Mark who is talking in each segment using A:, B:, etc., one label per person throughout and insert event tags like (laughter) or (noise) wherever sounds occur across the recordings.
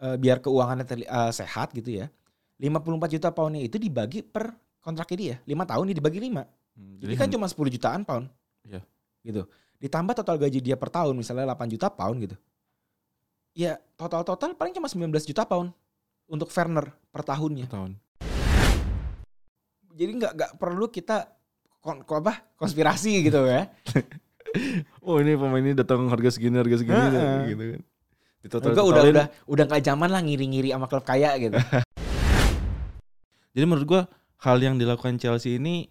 A: eh, biar keuangannya terli- eh, sehat gitu ya. 54 juta poundnya itu dibagi per kontraknya dia. 5 tahun dia dibagi 5.
B: Hmm,
A: Jadi kan cuma 10 jutaan pound.
B: Iya.
A: Gitu. Ditambah total gaji dia per tahun misalnya 8 juta pound gitu. Ya total-total paling cuma 19 juta pound untuk Werner per tahunnya.
B: tahun.
A: Jadi nggak nggak perlu kita kon, ko- apa konspirasi gitu ya. (laughs)
B: Oh ini pemain ini datang harga segini harga segini
A: Heeh.
B: gitu kan. Di total
A: Enggak udah udah udah nggak zaman lah ngiri-ngiri sama klub kaya gitu. (laughs)
B: Jadi menurut gua hal yang dilakukan Chelsea ini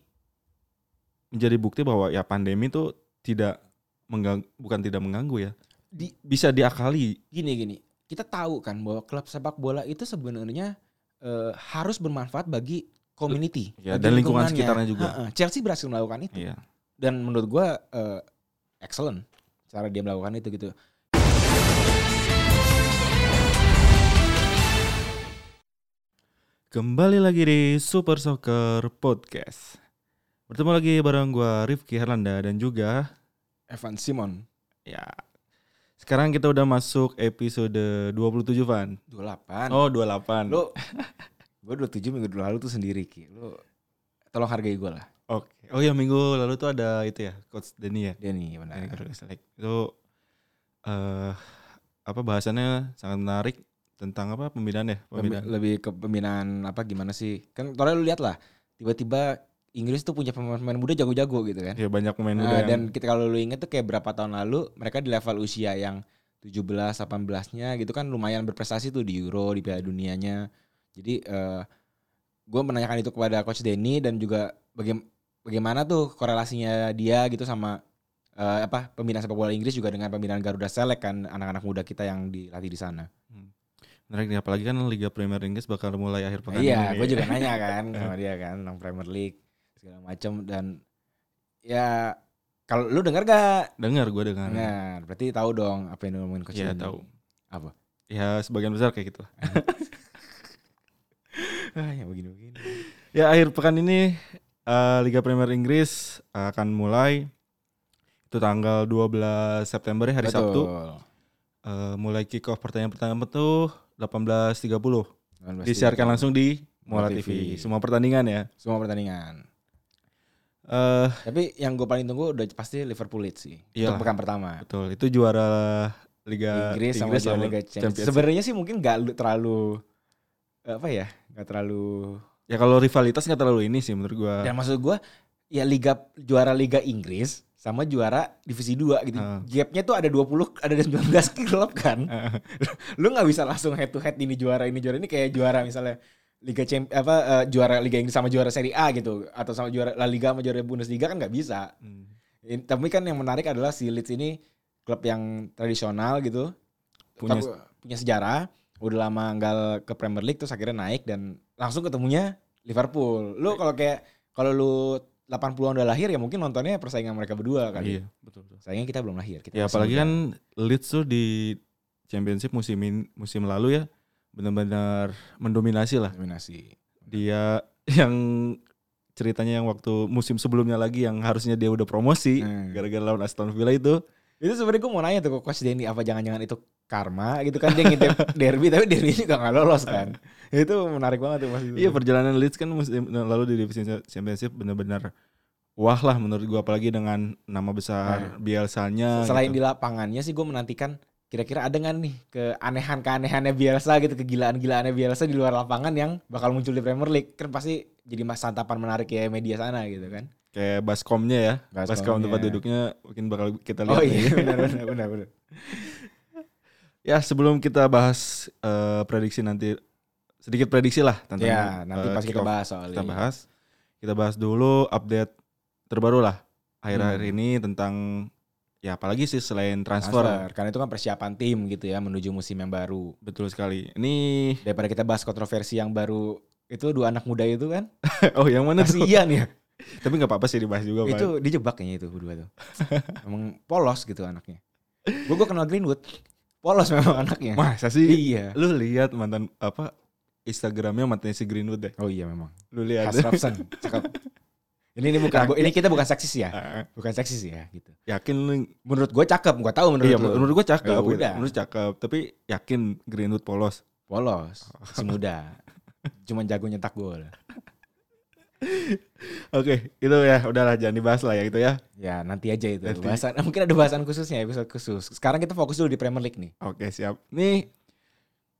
B: menjadi bukti bahwa ya pandemi tuh tidak mengganggu bukan tidak mengganggu ya.
A: Di
B: Bisa diakali.
A: gini gini kita tahu kan bahwa klub sepak bola itu sebenarnya eh, harus bermanfaat bagi community
B: Ya,
A: bagi
B: dan lingkungan sekitarnya juga.
A: Heeh, Chelsea berhasil melakukan itu
B: Iya.
A: dan menurut gua eh, excellent cara dia melakukan itu gitu
B: Kembali lagi di Super Soccer Podcast. Bertemu lagi bareng gua Rifki Herlanda dan juga
A: Evan Simon
B: ya sekarang kita udah masuk episode 27 Van.
A: 28
B: Oh 28.
A: lu (laughs) gua 27 minggu lalu tuh sendiri ki lu tolong hargai gua lah
B: Oke. Oh ya minggu lalu tuh ada itu ya Coach Denny ya.
A: nih benar
B: Denny. Itu eh apa bahasannya sangat menarik tentang apa pembinaan ya?
A: Pembi-
B: Pembinaan.
A: lebih ke pembinaan apa gimana sih kan soalnya lu lihat lah tiba-tiba Inggris tuh punya pemain-pemain muda jago-jago gitu kan
B: Ya banyak pemain
A: Nah,
B: muda yang
A: dan kita kalau lu inget tuh kayak berapa tahun lalu mereka di level usia yang 17 18-nya gitu kan lumayan berprestasi tuh di Euro, di Piala Dunianya. Jadi eh gue menanyakan itu kepada coach Denny dan juga baga- bagaimana tuh korelasinya dia gitu sama eh, apa pembinaan sepak bola Inggris juga dengan pembinaan Garuda Select kan anak-anak muda kita yang dilatih di sana.
B: Menarik nih apalagi kan Liga Premier Inggris bakal mulai akhir pekan
A: iya,
B: ini.
A: gue juga (laughs) nanya kan sama dia kan tentang Premier League segala macam dan ya kalau lu dengar gak
B: Dengar gue dengar.
A: Dengar, berarti tahu dong apa yang ngomongin coach
B: Iya tahu.
A: Apa?
B: Ya sebagian besar kayak gitu. (laughs)
A: Ah, yang begini-begini.
B: Ya akhir pekan ini eh, Liga Premier Inggris akan mulai itu tanggal 12 September ya, hari Sabtu. Eh, mulai kick off pertandingan pertama tuh 18.30. Disiarkan langsung di Mola TV.
A: TV.
B: Semua pertandingan ya.
A: semua pertandingan.
B: Eh
A: Tapi yang gue paling tunggu udah pasti Liverpool Leeds sih.
B: Iyalah.
A: Untuk pekan pertama.
B: betul, itu juara Liga
A: Inggris sama juara Liga Champions. Sebenarnya sih mungkin gak lu- terlalu apa ya? Gak terlalu
B: Ya kalau rivalitas nggak terlalu ini sih menurut gua.
A: Dan maksud gue ya liga juara Liga Inggris sama juara divisi 2 gitu.
B: Ah.
A: Gapnya tuh ada 20 ada (laughs) 19 klub kan. lu nggak bisa langsung head to head ini juara ini juara ini kayak juara misalnya Liga Champ apa eh, juara Liga Inggris sama juara Serie A gitu atau sama juara La Liga sama juara Bundesliga kan nggak bisa.
B: Hmm.
A: In- tapi kan yang menarik adalah si Leeds ini klub yang tradisional gitu,
B: Punya
A: Tapi punya sejarah, udah lama nggak ke Premier League terus akhirnya naik dan langsung ketemunya Liverpool. Lu kalau kayak kalau lu 80-an udah lahir ya mungkin nontonnya persaingan mereka berdua kali.
B: Iya, betul betul.
A: Sayangnya kita belum lahir. Kita
B: Ya apalagi
A: muda.
B: kan Leeds tuh di Championship musim musim lalu ya benar-benar mendominasi lah.
A: dominasi.
B: Dia (laughs) yang ceritanya yang waktu musim sebelumnya lagi yang harusnya dia udah promosi
A: Hmm.
B: gara-gara lawan Aston Villa itu
A: Itu sebenarnya gue mau nanya tuh ke Coach Denny apa jangan-jangan itu karma gitu kan dia ngintip (laughs) derby tapi derby juga nggak lolos kan. (laughs) itu menarik banget tuh pas itu.
B: Iya perjalanan Leeds kan musim lalu di divisi Championship benar-benar wah lah menurut gua apalagi dengan nama besar Bielsanya.
A: Selain di
B: gitu.
A: lapangannya sih gue menantikan kira-kira ada nggak nih keanehan-keanehannya Bielsa gitu, kegilaan-gilaannya Bielsa di luar lapangan yang bakal muncul di Premier League. Kan pasti jadi mas santapan menarik ya media sana gitu kan.
B: kayak baskomnya ya, baskom
A: Baskomnya.
B: tempat duduknya mungkin bakal kita lihat.
A: Oh iya (laughs) benar benar benar benar.
B: Ya sebelum kita bahas eh, prediksi nanti sedikit prediksi lah tentang
A: Ya, nanti
B: eh,
A: pas kita bahas soal
B: kita bahas. Kita bahas dulu update terbaru lah akhir-akhir
A: Hmm.
B: ini tentang ya apalagi sih selain transfer.
A: transfer. Karena itu kan persiapan tim gitu ya menuju musim yang baru.
B: Betul sekali. Ini
A: Daripada kita bahas kontroversi yang baru itu dua anak muda itu kan (laughs)
B: oh yang mana tuh?
A: kasihan ya. (laughs)
B: Tapi nggak apa-apa sih dibahas juga
A: itu dijebak kayaknya itu berdua tuh. (laughs) Emang polos gitu anaknya. Gue gue kenal Greenwood. Polos memang anaknya.
B: Masa sih?
A: Iya.
B: Lu lihat mantan apa Instagramnya mantannya si Greenwood deh.
A: Oh iya memang.
B: Lu lihat.
A: Has Robson. Cakep. Ini ini bukan ini kita bukan seksis ya.
B: Ah,
A: Bukan seksis ya gitu.
B: yakin
A: Menurut gue cakep, gua tahu menurut
B: iya
A: lu.
B: menurut gua cakep.
A: Ya udah.
B: Menurut cakep, tapi yakin Greenwood polos.
A: Polos, si muda. Cuman jago nyetak gol.
B: Oke, itu ya udahlah jangan dibahas lah ya gitu ya.
A: Ya nanti aja itu
B: Nanti.
A: bahasan. Mungkin ada bahasan khususnya episode khusus. Sekarang kita fokus dulu di Premier League nih.
B: Oke, siap. Nih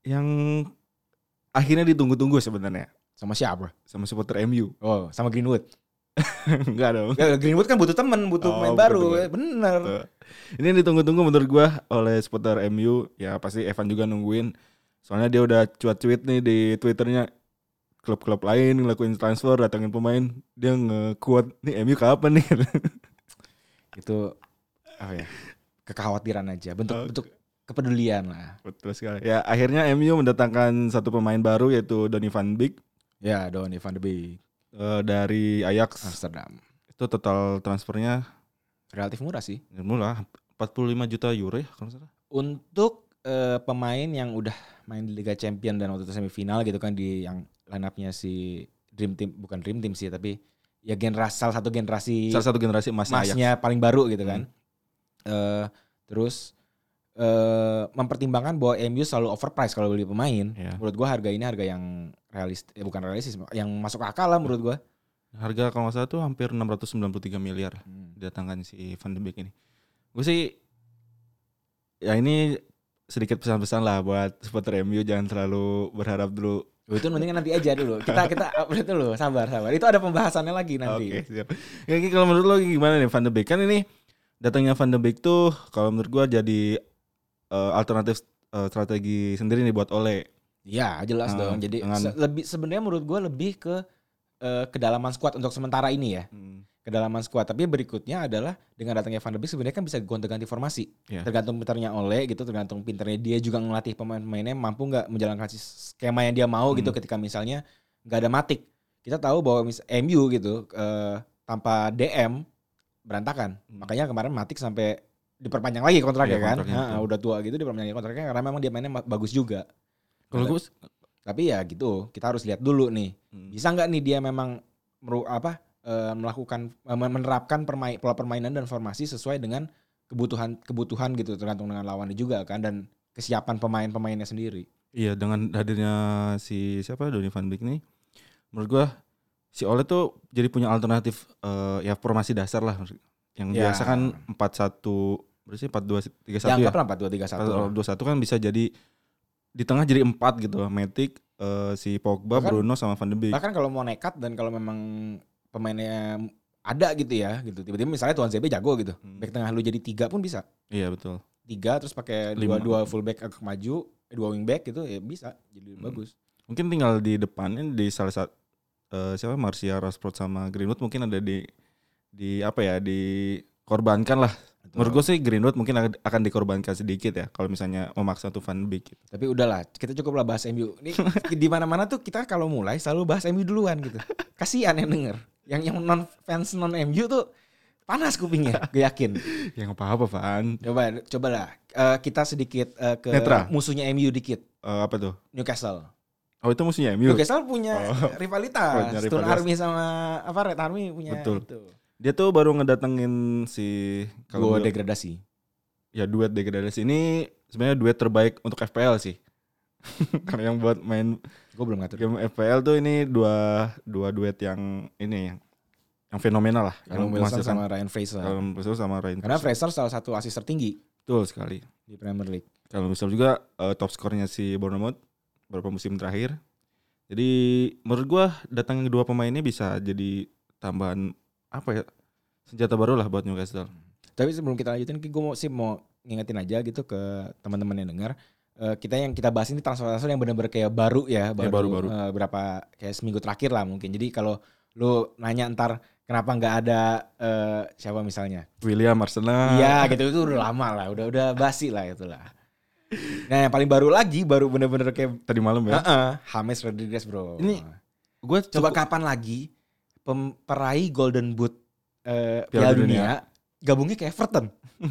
B: yang akhirnya ditunggu-tunggu sebenarnya
A: Sama siapa?
B: sama supporter MU.
A: Oh, sama Greenwood. (laughs)
B: Enggak dong.
A: Ya, Greenwood kan butuh temen, butuh
B: Oh,
A: baru.
B: temen.
A: Bener.
B: Tuh. Ini yang ditunggu-tunggu menurut gua oleh supporter MU. Ya pasti Evan juga nungguin. Soalnya dia udah cuat-cuit nih di Twitternya klub-klub lain ngelakuin transfer, datangin pemain, dia nge-quote nih MU kapan nih? (laughs)
A: Itu oh ya, kekhawatiran aja. Bentuk
B: Oke.
A: bentuk kepedulian lah.
B: Betul sekali. Ya akhirnya MU mendatangkan satu pemain baru yaitu Donny van Beek
A: Ya, Donny van de Beek,
B: eh, dari Ajax.
A: Amsterdam.
B: Itu total transfernya
A: Relatif murah sih.
B: murah 45 juta euro ya kalau salah.
A: Untuk eh, pemain yang udah main di Liga Champion dan waktu itu semifinal gitu kan di yang line up-nya si Dream Team bukan Dream Team sih tapi ya generasi salah satu generasi
B: Salah satu generasi emasnya
A: paling baru gitu kan. Eh terus eh mempertimbangkan bahwa MU selalu overprice kalau beli pemain.
B: Ya.
A: Menurut gua harga ini harga yang realistis, eh, bukan realistis, yang masuk akal lah menurut gua.
B: Harga kalau nggak salah tuh hampir 693 miliar didatangkan si Van de Beek ini. Gue sih ya ini sedikit pesan-pesan lah buat supporter MU jangan terlalu berharap dulu.
A: Oh, itu mendingan nanti aja dulu. Kita kita update dulu, sabar sabar. Itu ada pembahasannya lagi nanti.
B: Oke, siap. Ya, kalau menurut lo gimana nih Van de Beek? Kan ini datangnya Van de Beek tuh kalau menurut gua jadi eh, alternatif eh, strategi sendiri nih buat Ole.
A: Iya, jelas
B: Nah,
A: dong. Jadi
B: dengan-
A: se- lebih sebenarnya menurut gua lebih ke eh, kedalaman squad untuk sementara ini ya. Kedalaman squad. Tapi berikutnya adalah dengan datangnya Van de Beek sebenarnya kan bisa gonta-ganti formasi.
B: Iya.
A: Tergantung pinternya Ole gitu, tergantung pinternya dia juga ngelatih pemain-pemainnya mampu nggak menjalankan skema yang dia mau gitu
B: Hmm.
A: ketika misalnya nggak ada Matik. Kita tahu bahwa mis MU gitu eh, tanpa DM berantakan.
B: Hmm.
A: Makanya kemarin Matik sampai diperpanjang lagi kontraknya
B: Iya,
A: kan.
B: kontraknya,
A: Ha, udah tua gitu diperpanjang lagi kontraknya karena memang dia mainnya ma- bagus juga.
B: Kalau gue
A: Tapi ya gitu, kita harus lihat dulu nih. Bisa nggak nih dia memang meru, apa eh, melakukan eh, menerapkan permain, pola permainan dan formasi sesuai dengan kebutuhan kebutuhan gitu tergantung dengan lawannya juga kan dan kesiapan pemain-pemainnya sendiri.
B: Iya dengan hadirnya si siapa Donny van Beek nih, menurut gua si Ole tuh jadi punya alternatif eh, ya formasi dasar lah yang
A: Ya.
B: biasa kan empat satu berarti empat dua tiga
A: Ya
B: satu ya.
A: 4 2 3 1.
B: Dua satu kan bisa jadi di tengah jadi empat gitu, Matic, eh, si Pogba,
A: Bahkan-
B: Bruno sama Van de Beek.
A: Bahkan kalau mau nekat dan kalau memang pemainnya ada gitu ya gitu tiba-tiba misalnya Tuan ZB jago gitu
B: Hmm.
A: back tengah lu jadi tiga pun bisa
B: Iya betul.
A: tiga terus pakai dua dua fullback agak maju dua wingback gitu ya bisa jadi
B: Hmm.
A: bagus
B: Mungkin tinggal di depannya di salah satu eh, siapa Martial, Rashford sama Greenwood mungkin ada di di apa ya dikorbankan lah. Menurut gue sih Greenwood mungkin akan- dikorbankan sedikit ya kalau misalnya memaksa tuh Van Beek. Gitu.
A: Tapi udahlah, kita cukup lah bahas MU. Ini (laughs) di mana-mana tuh kita kalau mulai selalu bahas MU duluan gitu. Kasihan yang denger. Yang yang non fans non MU tuh panas kupingnya, (laughs) gue yakin.
B: Ya nggak apa-apa Van.
A: Coba cobalah eh, kita sedikit eh, ke
B: Netral.
A: musuhnya MU dikit.
B: Eh, apa tuh?
A: Newcastle.
B: Oh itu musuhnya MU.
A: Newcastle punya
B: Oh.
A: rivalitas.
B: Punya
A: Stone
B: rivalitas.
A: Army sama apa Red Army punya
B: Betul.
A: itu.
B: Dia tuh baru ngedatengin si
A: Gue
B: kalau bilang-
A: degradasi.
B: ya duet degradasi ini sebenarnya duet terbaik untuk FPL sih. (laughs) Karena yang buat main
A: Gue belum ngatur.
B: game FPL tuh ini dua dua duet yang ini yang yang fenomenal lah. Yang
A: Wilson sama Ryan Fraser.
B: Callum Wilson sama Ryan
A: Karena
B: Fraser.
A: Salah satu asis tertinggi
B: Betul sekali.
A: di Premier League.
B: Kalau misal juga eh, top skornya si Bournemouth beberapa musim terakhir. Jadi menurut gua datangnya kedua pemain ini bisa jadi tambahan apa ya senjata baru lah buat Newcastle.
A: Tapi sebelum kita lanjutin, gue mau sih mau ngingetin aja gitu ke teman-teman yang dengar. Eh, kita yang kita bahas ini transfer-transfer yang benar-benar kayak baru ya, baru,
B: baru-baru.
A: eh, berapa kayak seminggu terakhir lah mungkin. Jadi kalau lu nanya ntar kenapa nggak ada eh, siapa misalnya,
B: William Arsenal.
A: iya gitu itu udah lama lah, udah udah basi lah itulah. Nah yang paling baru lagi, baru bener-bener kayak
B: Tadi malam ya.
A: Heeh, James Rodriguez bro.
B: Ini Gua
A: coba
B: cukup-
A: kapan lagi pem- peraih Golden Boot eh,
B: Piala
A: Piala Dunia, gabungnya ke Everton? (laughs)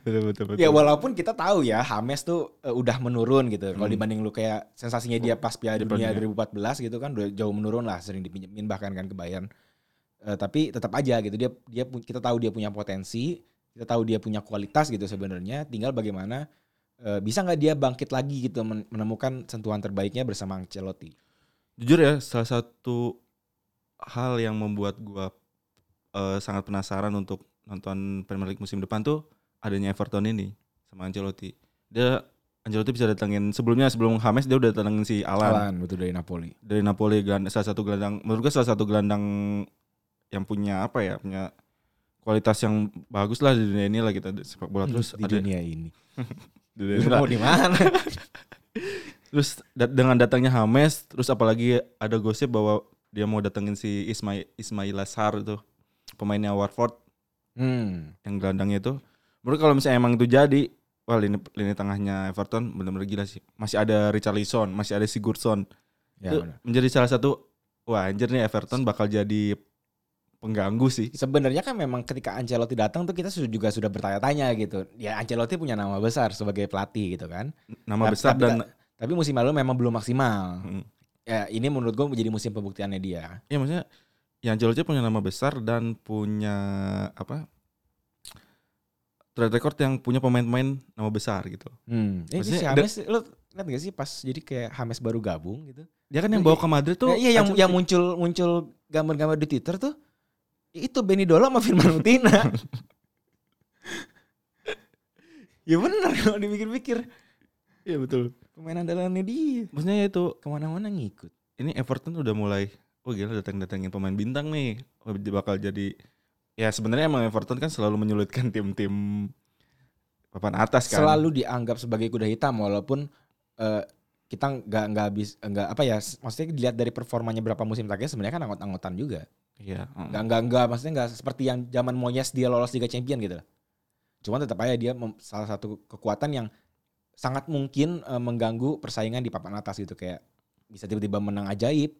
B: betul betul betul.
A: Ya walaupun kita tahu ya Hames tuh eh, udah menurun gitu. Kalau
B: Hmm.
A: dibanding lu kayak sensasinya dia pas Piala Dunia
B: Dunia.
A: 2014 gitu kan udah jauh menurun lah, sering dipinjemin bahkan kan ke Bayern. Eh, tapi tetap aja gitu dia dia kita tahu dia punya potensi, kita tahu dia punya kualitas gitu sebenarnya. Tinggal bagaimana eh, bisa nggak dia bangkit lagi gitu men- menemukan sentuhan terbaiknya bersama Ancelotti.
B: Jujur ya, salah satu hal yang membuat gua eh, sangat penasaran untuk nonton Premier League musim depan tuh adanya Everton ini sama Ancelotti. Dia Ancelotti bisa datangin sebelumnya sebelum James dia udah datangin si Alan,
A: Alan betul dari Napoli.
B: dari Napoli gelandang, salah satu gelandang menurut gua salah satu gelandang yang punya apa ya punya kualitas yang bagus lah di dunia ini lah kita sepak bola terus
A: di
B: ada
A: dunia ini. (laughs)
B: di dunia
A: mau di mana? (laughs)
B: Terus da- dengan datangnya Hames, terus apalagi ada gosip bahwa dia mau datengin si Ismail Ismail Assar itu pemainnya Watford
A: hmm.
B: yang gelandangnya itu. Menurut kalau misalnya emang itu jadi, wah lini lini tengahnya Everton benar-benar gila sih. Masih ada Richarlison, masih ada Sigurdsson.
A: Ya,
B: itu
A: benar.
B: menjadi salah satu wah anjir nih Everton bakal jadi pengganggu sih.
A: Sebenarnya kan memang ketika Ancelotti datang tuh kita sudah- juga sudah bertanya-tanya gitu. Ya Ancelotti punya nama besar sebagai pelatih gitu kan.
B: Nama
A: Tapi-
B: besar
A: tapi
B: dan
A: Tapi musim lalu memang belum maksimal.
B: Hmm.
A: Ya ini menurut gue menjadi musim pembuktiannya dia.
B: ya maksudnya yang Ancelotti punya nama besar dan punya apa? track record yang punya pemain-pemain nama besar gitu.
A: Hmm. Eh, si James, lo lihat gak sih pas jadi kayak James baru gabung gitu?
B: Dia kan yang bawa ke Madrid tuh.
A: Nah, iya yang yang muncul muncul gambar-gambar di Twitter tuh itu Benny Dolo sama Firman Utina. (laughs) ya benar kalau dipikir-pikir
B: Iya betul.
A: pemain andalannya dia
B: Maksudnya ya itu
A: ke mana-mana ngikut.
B: ini Everton udah mulai oh gila datang datangin pemain bintang nih oh, dia bakal jadi ya sebenarnya emang Everton kan selalu menyulitkan (laughs) tim-tim papan atas kan
A: Selalu dianggap sebagai kuda hitam walaupun eh, kita nggak nggak habis nggak apa ya maksudnya dilihat dari performanya berapa musim terakhir sebenarnya kan anggot-anggotan juga
B: iya mm.
A: nggak nggak nggak maksudnya nggak seperti yang zaman Moyes dia lolos Liga Champion gitu cuman tetap aja dia salah satu kekuatan yang sangat mungkin eh, mengganggu persaingan di papan atas gitu. Kayak bisa tiba-tiba menang ajaib.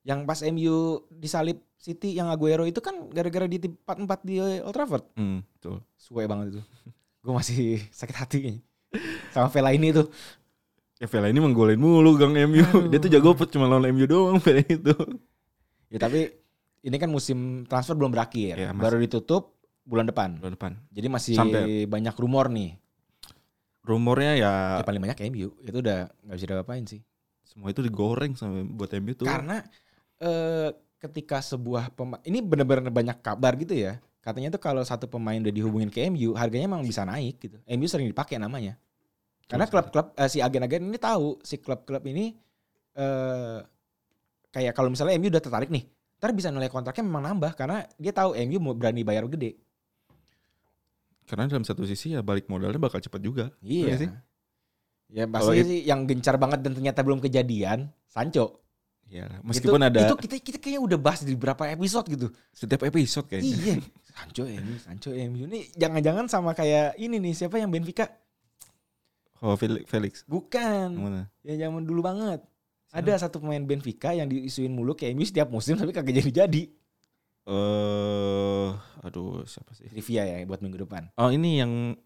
A: Yang pas MU disalip City yang Aguero itu kan gara-gara di tempat empat di Old Trafford.
B: Mm, betul.
A: Suwe banget itu. (laughs) Gue masih sakit hati sama Vela ini tuh.
B: Ya Vela ini menggolin mulu gang MU
A: Aduh. (laughs)
B: dia tuh jago put cuma lawan MU doang (laughs) Vela itu.
A: Ya tapi ini kan musim transfer belum berakhir.
B: Ya, masih-
A: baru ditutup bulan depan.
B: Bulan depan.
A: Jadi masih
B: Sampai-
A: banyak rumor nih
B: rumornya ya
A: Ya paling banyak MU itu udah nggak bisa diapain sih.
B: semua itu digoreng sama buat MU tuh
A: Karena eh, ketika sebuah pemain ini benar-benar banyak kabar gitu ya. Katanya tuh kalau satu pemain udah dihubungin ke MU, harganya emang bisa naik gitu. MU sering dipakai namanya. Karena klub-klub eh, si agen-agen ini tahu si klub-klub ini eh kayak kalau misalnya MU udah tertarik nih, ntar bisa nilai kontraknya memang nambah karena dia tahu MU mau berani bayar gede.
B: Karena dalam satu sisi ya balik modalnya bakal cepat juga
A: Iya
B: Iya sih?
A: Ya pasti
B: it-
A: sih yang gencar banget dan ternyata belum kejadian, Sancho.
B: ya meskipun
A: itu,
B: ada
A: itu kita kita kayaknya udah bahas di beberapa episode gitu.
B: setiap episode kayaknya
A: iya. (laughs) Sancho MU, Sancho MU ini jangan-jangan sama kayak ini nih siapa yang Benfica?
B: oh Felix.
A: Bukan.
B: mana
A: Yang zaman dulu banget. Ada satu pemain Benfica yang diisuin mulu ke MU setiap musim tapi kagak jadi-jadi.
B: Eh aduh siapa sih
A: Trivia ya buat minggu depan.
B: Oh ini yang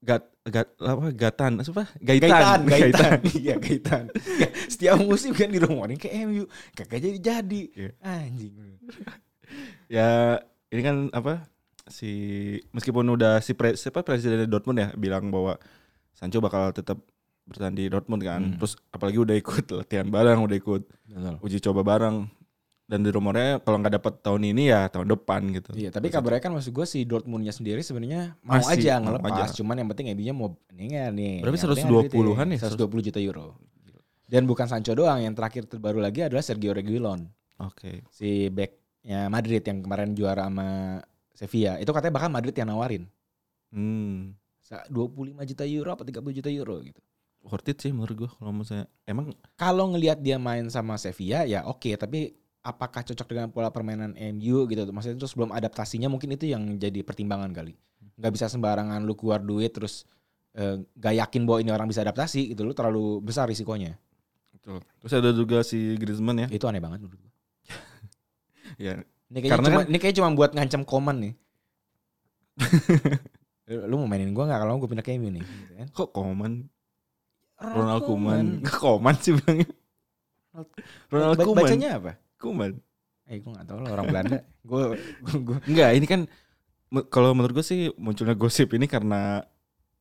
B: gat gat apa gatan apa
A: Gaitan,
B: gaitan
A: Gaitan. (laughs) Iya, Gaitan. Setiap musim kan dirumorin ke MU, kagak jadi-jadi.
B: Iya.
A: Anjing. (laughs)
B: ya ini kan apa si meskipun udah si pre, siapa presiden Dortmund ya bilang bahwa Sancho bakal tetap bertahan di Dortmund kan
A: Hmm.
B: terus apalagi udah ikut latihan bareng udah ikut
A: Betul.
B: uji coba bareng dan di rumornya kalau nggak dapat tahun ini ya tahun depan gitu
A: Iya, tapi kabarnya kan maksud gue si Dortmundnya sendiri sebenarnya mau
B: Masih,
A: aja
B: mau
A: ngelepas,
B: aja.
A: cuman yang penting MU-nya mau mendingan nih.
B: Berapa
A: Yang penting ada
B: 120-an
A: duitnya.
B: ya?
A: 120 juta euro. Dan bukan Sancho doang, yang terakhir terbaru lagi adalah Sergio Reguilon,
B: oke
A: si backnya Madrid yang kemarin juara sama Sevilla. Itu katanya bahkan Madrid yang nawarin.
B: hmm
A: Sa- 25 juta euro apa 30 juta euro gitu.
B: worth it sih menurut gua kalau misalnya emang
A: Kalau ngelihat dia main sama Sevilla ya oke, tapi apakah cocok dengan pola permainan MU gitu? Maksudnya terus belum adaptasinya mungkin itu yang jadi pertimbangan kali. Nggak bisa sembarangan lu keluar duit terus eh, nggak yakin bahwa ini orang bisa adaptasi gitu, lu terlalu besar risikonya.
B: betul. terus ada juga si Griezmann ya
A: Itu aneh banget menurut gua. (laughs)
B: ya
A: Ini kayaknya
B: Karena
A: cuma
B: kan-
A: ini kayak cuma buat ngancam Koman nih. (laughs) lu mau mainin gua nggak kalau gue pindah ke MU nih? Gitu kan.
B: kok Koman Ronald Koeman Koman (laughs) sih bilangnya Ronald Koeman
A: Bacanya apa?
B: Koeman
A: Eh gue gak tau lah orang Belanda. (laughs) Gue gue
B: Enggak, ini kan kalau menurut gue sih munculnya gosip ini karena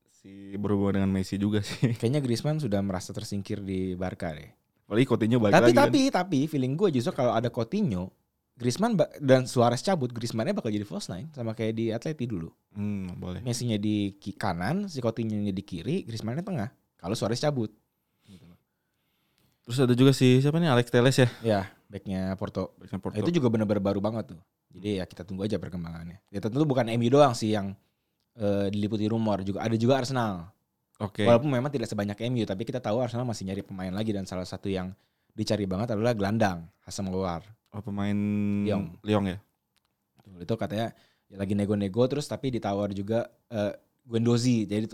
B: si berhubungan dengan Messi juga sih. (laughs)
A: Kayaknya Griezmann sudah merasa tersingkir di Barca deh.
B: Apalagi Coutinho balik
A: Tapi
B: lagi kan.
A: tapi tapi feeling gue justru kalau ada Coutinho, Griezmann dan Suarez cabut, Griezmannnya bakal jadi false nine sama kayak di Atleti dulu.
B: Hmm, boleh.
A: Messi-nya di kanan, si Coutinho-nya di kiri, Griezmann-nya tengah. Kalau Suarez cabut.
B: Terus ada juga si siapa nih Alex Teles ya?
A: Ya, backnya Porto.
B: Backnya Porto.
A: Itu juga benar-benar baru banget tuh. Jadi ya kita tunggu aja perkembangannya. Ya tentu bukan MU doang sih yang eh, diliputi rumor juga ada juga Arsenal.
B: Oke.
A: Walaupun memang tidak sebanyak MU tapi kita tahu Arsenal masih nyari pemain lagi dan salah satu yang dicari banget adalah gelandang Hasan Luar.
B: Oh, pemain
A: Lyon.
B: Lyon ya.
A: Itu katanya ya lagi nego-nego terus tapi ditawar juga eh Guendouzi jadi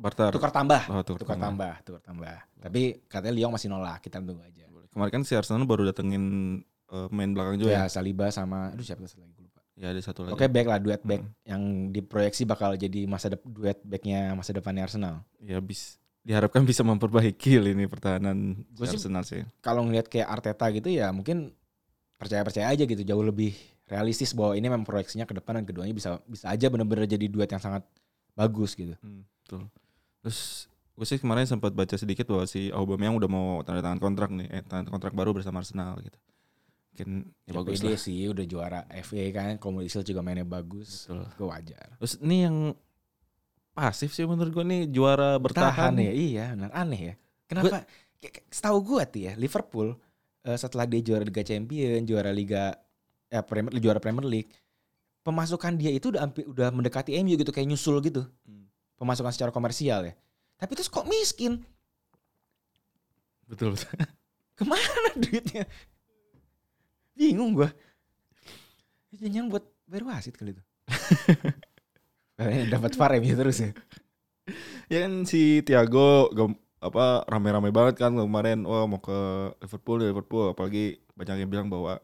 A: tu- ba-
B: Bartar.
A: tukar tambah.
B: Oh, tukar
A: Tukar tambah, tukar tambah. Tapi katanya Lyon masih nolak, kita tunggu aja.
B: Kemarin kan si Arsenal baru datengin eh, main belakang juga ya.
A: Ya, Saliba sama aduh siapa satu lagi lupa.
B: Ya ada satu lagi.
A: Oke, back lah duet back
B: Hmm.
A: yang diproyeksi bakal jadi masa dep- duet backnya masa depannya Arsenal.
B: Ya bis diharapkan bisa memperbaiki (laughs) lini pertahanan si
A: Gua sih-
B: Arsenal sih.
A: Kalau ngelihat kayak Arteta gitu ya mungkin percaya-percaya aja gitu jauh lebih realistis bahwa ini memang proyeksinya ke depan dan keduanya bisa bisa aja benar-benar jadi duet yang sangat bagus gitu.
B: Hmm, betul. Terus gue sih kemarin sempat baca sedikit bahwa si Aubameyang udah mau tanda tangan kontrak nih, eh, tanda kontrak baru bersama Arsenal gitu. Mungkin ya,
A: Ya,
B: bagus lah.
A: sih udah juara FA kan, Community Shield juga mainnya bagus.
B: Betul.
A: Gue wajar.
B: Terus ini yang pasif sih menurut gue nih juara bertahan.
A: Bertahan ya, iya benar aneh ya. Kenapa? Kayak Setahu gue tuh ya Liverpool eh, setelah dia juara Liga Champion, juara Liga ya Premier juara Premier League, pemasukan dia itu udah hampir udah mendekati MU gitu kayak nyusul gitu.
B: Hmm.
A: Pemasukan secara komersial ya. Tapi terus kok miskin?
B: Betul. (laughs)
A: Mana (laughs) duitnya? Bingung gua. Jangan buat bayar wasit kali itu. Dapat VAR MU terus ya.
B: ya kan si Thiago gam- apa rame-rame banget kan kemarin wah mau ke Liverpool Liverpool apalagi banyak yang bilang bahwa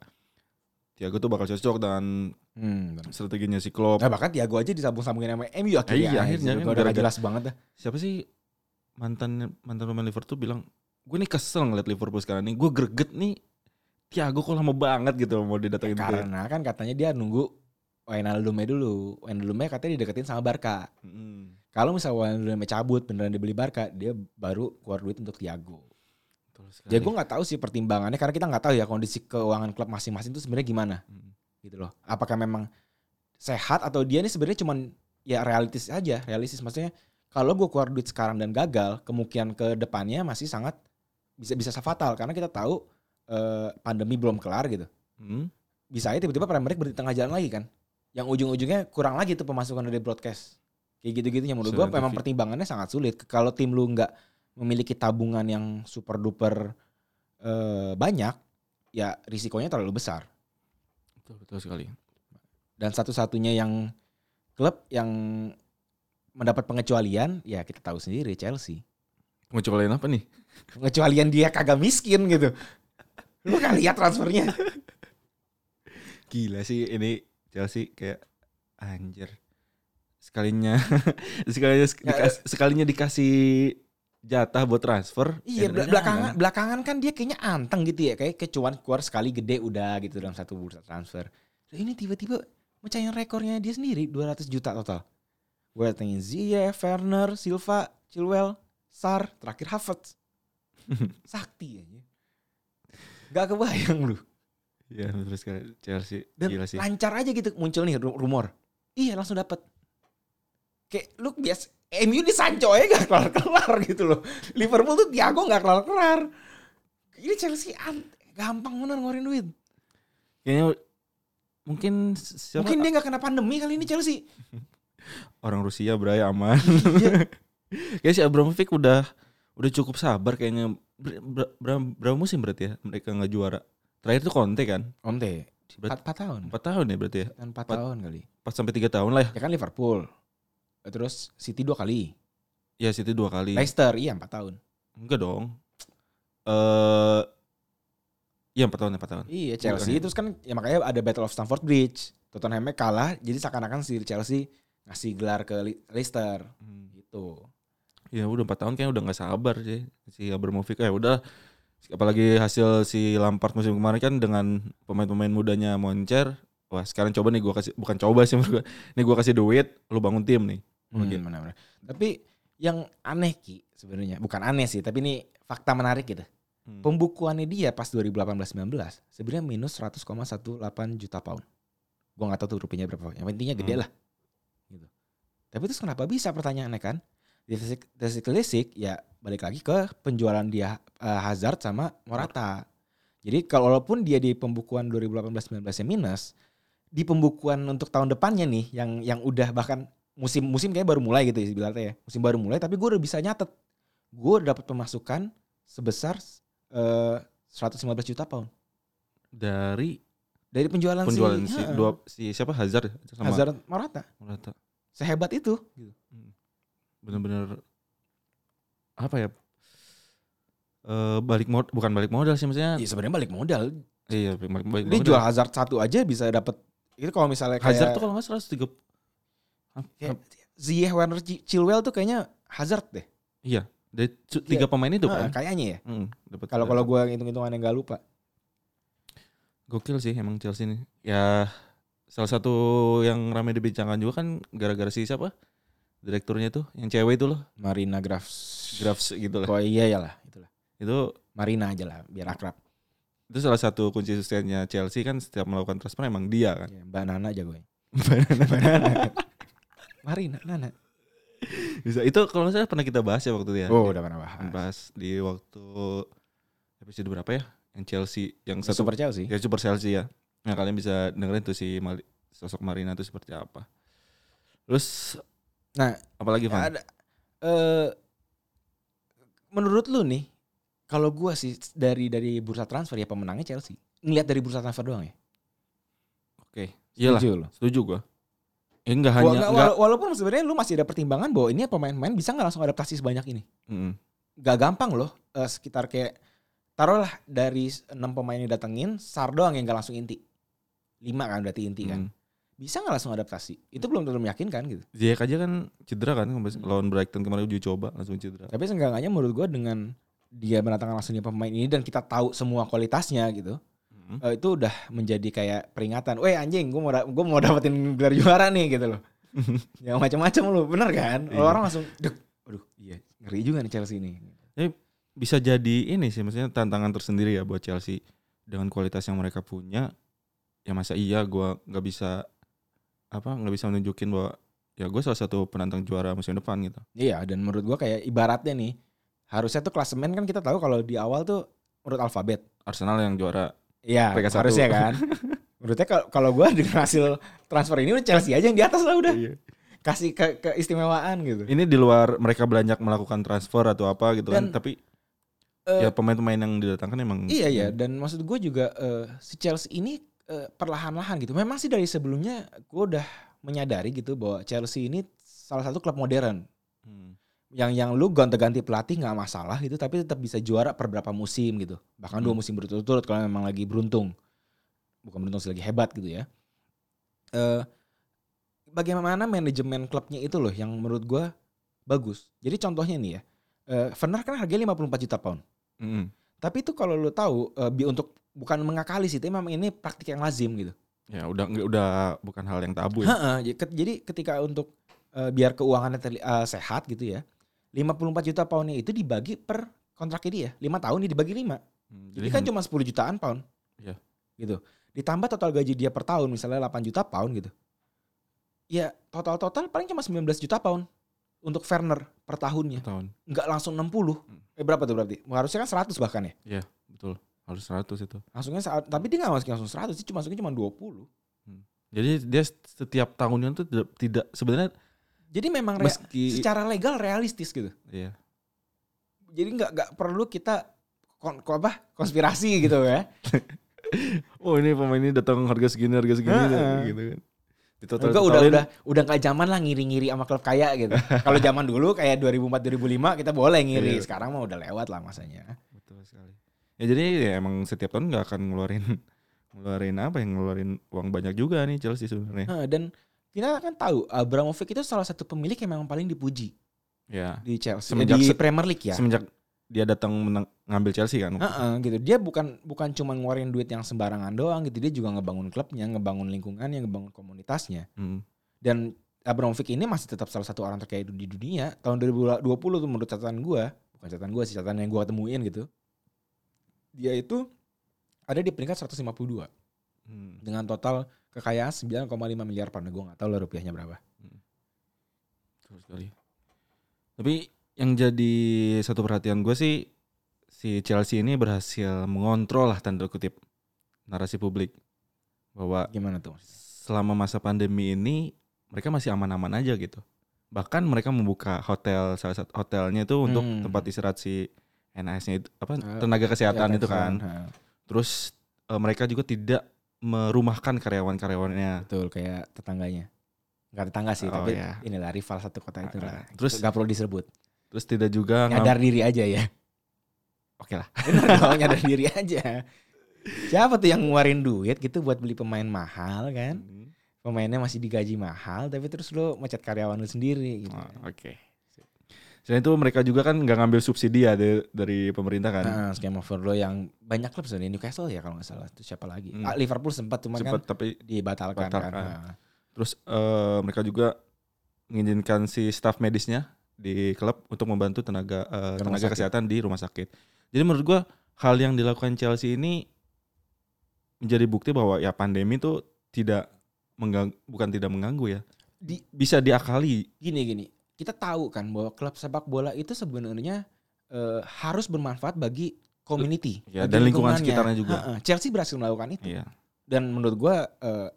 B: Thiago tuh bakal cocok dengan
A: Hmm, bener.
B: strateginya si Klopp.
A: Nah, bahkan Tiago aja disambung-sambungin sama MU akhirnya.
B: Iya, akhirnya kan
A: Udah jelas banget dah.
B: Siapa sih mantan mantan pemain Liverpool tuh bilang gue nih kesel ngeliat Liverpool sekarang nih gue greget nih Thiago kok lama banget gitu mau didatengin ke
A: Karena kan katanya dia nunggu Wijnaldum dulu. Wijnaldum katanya dideketin sama Barca.
B: Mm,
A: Kalau misalnya Wijnaldum cabut beneran dibeli Barca, dia baru keluar duit untuk Tiago.
B: Betul sekali.
A: Ya gue nggak tahu sih pertimbangannya karena kita nggak tahu ya kondisi keuangan klub masing-masing itu sebenarnya gimana
B: Mm.
A: gitu loh. Apakah memang sehat atau dia ini sebenarnya cuman ya realistis aja, realistis maksudnya kalau gue keluar duit sekarang dan gagal, kemungkinan ke depannya masih sangat bisa bisa fatal karena kita tahu eh, pandemi belum kelar gitu.
B: Mm,
A: Bisa aja tiba-tiba Premier League berhenti tengah jalan lagi kan. Yang ujung-ujungnya kurang lagi tuh pemasukan dari broadcast. Kayak gitu-gitu yang menurut gue memang pertimbangannya sangat sulit. Kalau tim lu nggak memiliki tabungan yang super duper eh, banyak, ya risikonya terlalu besar.
B: betul betul sekali.
A: Dan satu-satunya yang klub yang mendapat pengecualian, ya kita tahu sendiri Chelsea.
B: Pengecualian apa nih? (laughs)
A: Pengecualian dia kagak miskin gitu. Lu kan lihat transfernya.
B: Gila sih ini Chelsea kayak anjir. Sekalinya (laughs) sekalinya dikas- sekalinya dikasih jatah buat transfer.
A: Iya
B: ya
A: bel-
B: udah
A: belakangan
B: jangan.
A: belakangan kan dia kayaknya anteng gitu ya kayak kecuan keluar sekali gede udah gitu dalam satu bursa transfer. Nah, ini tiba-tiba mecahin rekornya dia sendiri 200 juta total. Gue datengin Ziyech, Werner, Silva, Chilwell, Sar, terakhir Havertz. (laughs) Sakti aja. Gak kebayang lu.
B: Iya sekali Chelsea.
A: Dan
B: Gila sih.
A: lancar aja gitu muncul nih ru- rumor. Iya langsung dapet. Kayak lu bias MU di Sancho aja gak kelar-kelar gitu loh. Liverpool tuh Thiago gak kelar-kelar. Ini Chelsea an- gampang bener ngeluarin duit.
B: Kayaknya mungkin siapa
A: Mungkin dia gak kena pandemi kali ini Chelsea. (laughs)
B: orang Rusia Bray aman.
A: Iya. (laughs)
B: Kayaknya si Abramovich udah udah cukup sabar kayaknya Ber- ber- berapa, berapa musim berarti ya mereka nggak juara. Terakhir tuh Conte kan.
A: Conte. 4, tahun.
B: 4 tahun ya berarti ya.
A: 4
B: Empat.
A: tahun kali.
B: 4 sampai 3 tahun lah ya.
A: Ya kan Liverpool. Terus City dua kali.
B: Ya City dua kali.
A: Leicester iya 4 tahun.
B: Enggak dong. Eh Iya 4 tahun 4 tahun.
A: Iya Chelsea
B: Bukan.
A: terus kan ya makanya ada Battle of Stamford Bridge. Tottenhamnya kalah jadi seakan-akan si Chelsea ngasih gelar ke Le- Leicester
B: Hmm.
A: gitu.
B: Ya udah 4 tahun kayaknya udah nggak sabar sih si Abramovich ya udah apalagi hasil si Lampard musim kemarin kan dengan pemain-pemain mudanya moncer wah sekarang coba nih gua kasih bukan coba sih menurut nih gua kasih duit lu bangun tim nih
A: Hmm,
B: Oke.
A: benar-benar. Tapi yang aneh Ki sebenarnya, bukan aneh sih, tapi ini fakta menarik gitu.
B: Hmm.
A: Pembukuannya dia pas 2018-19 sebenarnya minus 100,18 juta pound. Gua nggak tahu tuh rupiahnya berapa. Yang intinya gede
B: Hmm.
A: lah. Gitu. Tapi terus kenapa bisa pertanyaannya kan? Detik ya balik lagi ke penjualan dia eh, Hazard sama Morata. Jadi kalau walaupun dia di pembukuan 2018-19 nya minus, di pembukuan untuk tahun depannya nih yang yang udah bahkan musim musim kayak baru mulai gitu ibaratnya ya. Musim baru mulai tapi gue udah bisa nyatet. Gue udah dapat pemasukan sebesar eh 115 juta pound
B: Dari
A: dari penjualan,
B: penjualan
A: si,
B: si, dua si siapa Hazard ya? sama
A: Hazard Morata.
B: Morata.
A: Sehebat itu gitu.
B: Bener-bener apa ya? Eh balik mod bukan balik modal sih maksudnya.
A: Iya sebenarnya balik modal.
B: Iya, balik, balik
A: Dia
B: modal.
A: jual Hazard satu aja bisa dapat itu kalau misalnya kayak
B: Hazard tuh kalau nggak salah 130
A: kayak Ziyech Werner Chi- Chilwell tuh kayaknya Hazard deh.
B: Iya, dari cu- tiga pemain itu
A: Heeh,
B: kan.
A: kayaknya ya.
B: Hmm,
A: Kalau kalau gue hitung-hitungan yang gak lupa.
B: gokil sih emang Chelsea ini. Ya salah satu yang ramai dibincangkan juga kan gara-gara si siapa? Direkturnya tuh yang cewek itu loh,
A: Marina Grafs.
B: Grafs gitu lah.
A: Oh iya ya lah, itulah.
B: Itu
A: Marina aja lah, biar akrab.
B: itu salah satu kunci suksesnya Chelsea kan setiap melakukan transfer emang dia kan.
A: Iya, Mbak Nana jago. (laughs) Marina, Nana.
B: Bisa itu kalau salah pernah kita bahas ya waktu itu ya.
A: Oh, udah pernah bahas.
B: bahas di waktu episode berapa ya? Yang Chelsea yang
A: Satu
B: satu
A: Super Chelsea.
B: ya Super Chelsea ya. Nah kalian bisa dengerin tuh si Mali- sosok Marina itu seperti apa. Terus
A: Nah,
B: apalagi Van?
A: ada eh menurut lu nih, kalau gua sih dari dari bursa transfer ya pemenangnya Chelsea. Ngeliat dari bursa transfer doang ya.
B: Oke. Iyalah,
A: Setuju
B: setuju gua. Eh, enggak hanya
A: nggak,
B: enggak.
A: wala- walaupun sebenarnya lu masih ada pertimbangan bahwa ini pemain-pemain bisa nggak langsung adaptasi sebanyak ini.
B: Mm-mm.
A: Gak gampang loh. eh, sekitar kayak taruhlah dari enam pemain yang datengin, Sar doang yang gak langsung inti. Lima kan berarti inti kan.
B: Mm.
A: Bisa nggak langsung adaptasi? Itu belum tentu meyakinkan gitu.
B: Ziyech aja kan cedera kan
A: Hmm.
B: lawan Brighton kemarin uji coba langsung cedera.
A: Tapi seenggaknya menurut gua dengan dia mendatangkan langsung pemain ini dan kita tahu semua kualitasnya gitu.
B: Mm.
A: eh, itu udah menjadi kayak peringatan. Weh anjing, gue mau gua mau dapetin gelar juara nih gitu loh. (laughs) Yang macam-macam lu, bener kan?
B: Iya.
A: Orang langsung, dek, aduh, iya ngeri juga nih Chelsea ini.
B: Bisa jadi ini sih maksudnya tantangan tersendiri ya buat Chelsea dengan kualitas yang mereka punya. Ya masa iya gua nggak bisa apa nggak bisa menunjukin bahwa ya gue salah satu penantang juara musim depan gitu.
A: Iya, dan menurut gua kayak ibaratnya nih, harusnya tuh klasemen kan kita tahu kalau di awal tuh menurut alfabet.
B: Arsenal yang juara
A: Iya, harusnya kan. (laughs) Menurutnya kalau kalau gue dengan hasil transfer ini udah Chelsea aja yang di atas lah udah.
B: Iya.
A: Kasih ke keistimewaan gitu.
B: Ini di luar mereka banyak melakukan transfer atau apa gitu
A: Dan,
B: kan, tapi
A: Eh,
B: ya pemain-pemain yang didatangkan emang
A: Iya iya dan maksud gue juga eh, si Chelsea ini eh, perlahan-lahan gitu. Memang sih dari sebelumnya gue udah menyadari gitu bahwa Chelsea ini salah satu klub modern
B: Hmm.
A: Yang yang lu gonta-ganti pelatih nggak masalah gitu tapi tetap bisa juara per berapa musim gitu. Bahkan dua
B: Hmm.
A: musim berturut-turut kalau memang lagi beruntung. Bukan beruntung sih lagi hebat gitu ya. Eh bagaimana manajemen klubnya itu loh yang menurut gue bagus. Jadi contohnya nih ya. Eh Werner kan harganya 54 juta pound.
B: Mm-mm.
A: Tapi itu kalau lu tahu eh, bi untuk bukan mengakali sih, tapi memang ini praktik yang lazim gitu.
B: Ya udah udah bukan hal yang tabu ya.
A: Heeh, jadi ket- jadi ketika untuk biar keuangannya terli- eh, sehat gitu ya, 54 juta poundnya itu dibagi per kontraknya dia. 5 tahun dia dibagi 5.
B: Hmm,
A: Jadi kan cuma 10 jutaan pound.
B: Iya.
A: Gitu. Ditambah total gaji dia per tahun misalnya 8 juta pound gitu. Ya total-total paling cuma 19 juta pound untuk Werner per tahunnya.
B: tahun.
A: Nggak langsung 60.
B: Hmm.
A: Eh berapa tuh berarti? Harusnya kan 100 bahkan ya.
B: Betul. Harus 100 itu.
A: Langsungnya saat, tapi dia nggak masukin langsung 100 sih, cuma masuknya cuma 20.
B: Jadi dia setiap tahunnya tuh tidak sebenarnya
A: Jadi memang
B: meski
A: secara legal realistis gitu.
B: iya.
A: Jadi nggak nggak perlu kita kon, ko- apa konspirasi gitu ya. (laughs)
B: Oh ini pemain ini datang harga segini harga segini
A: Heeh.
B: gitu kan.
A: Enggak udah udah udah nggak zaman lah ngiri-ngiri sama klub kaya gitu. Kalau zaman dulu kayak 2004 2005 kita boleh ngiri.
B: Iya.
A: Sekarang mah udah lewat lah masanya.
B: Betul sekali. Ya jadi ya emang setiap tahun nggak akan ngeluarin ngeluarin apa yang ngeluarin uang banyak juga nih Chelsea sebenarnya.
A: Nah, dan kita kan tahu Abramovich itu salah satu pemilik yang memang paling dipuji
B: Ya.
A: di Chelsea
B: Semenjak
A: di Premier League ya.
B: Semenjak dia datang menang, ngambil Chelsea kan.
A: Heeh, gitu. Dia bukan bukan cuma ngeluarin duit yang sembarangan doang gitu. Dia juga ngebangun klubnya, ngebangun lingkungannya, ngebangun komunitasnya.
B: Hmm.
A: Dan Abramovich ini masih tetap salah satu orang terkaya di dunia tahun 2020 tuh menurut catatan gua bukan catatan gua sih catatan yang gua temuin gitu dia itu ada di peringkat 152
B: Hmm.
A: dengan total kekayaan 9,5 miliar pound gua nggak tahu lah rupiahnya berapa
B: Betul sekali. Tapi yang jadi satu perhatian gue sih si Chelsea ini berhasil mengontrol lah tanda kutip narasi publik bahwa
A: gimana tuh
B: selama masa pandemi ini mereka masih aman-aman aja gitu. Bahkan mereka membuka hotel salah satu hotelnya itu untuk
A: Hmm.
B: tempat istirahat si NAS-nya itu apa
A: Eh,
B: tenaga kesehatan
A: Ya,
B: itu kan. Terus eh, mereka juga tidak merumahkan karyawan-karyawannya.
A: betul kayak tetangganya nggak tetangga sih
B: Oh,
A: tapi
B: iya.
A: inilah rival satu kota itu lah
B: Terus-
A: nggak perlu disebut
B: Terus tidak juga
A: nyadar diri aja ya
B: Oke lah. (laughs)
A: Dong nyadar diri aja siapa tuh yang ngeluarin duit gitu buat beli pemain mahal kan pemainnya masih digaji mahal tapi terus lo mecat karyawan lu sendiri gitu.
B: Oh, Oke. Selain itu mereka juga kan nggak ngambil subsidi ya dari, dari pemerintah kan.
A: Nah, skema overload yang banyak klub sebenarnya Newcastle ya kalau nggak salah itu siapa lagi
B: Hmm.
A: Ah, Liverpool sempat
B: Sempat
A: kan
B: tapi
A: dibatalkan
B: Batalkan.
A: kan Nah,
B: terus eh, mereka juga mengizinkan si staff medisnya di klub untuk membantu tenaga
A: Rumah
B: tenaga
A: sakit.
B: kesehatan di rumah sakit. Jadi menurut gua hal yang dilakukan Chelsea ini menjadi bukti bahwa ya pandemi itu tidak mengganggu bukan tidak mengganggu ya.
A: di
B: Bisa diakali.
A: gini gini kita tahu kan bahwa klub sepak bola itu sebenarnya eh, harus bermanfaat bagi community
B: Ya,
A: bagi
B: dan lingkungan sekitarnya juga.
A: Ha-ha. Chelsea berhasil melakukan itu
B: Iya.
A: dan menurut gua eh,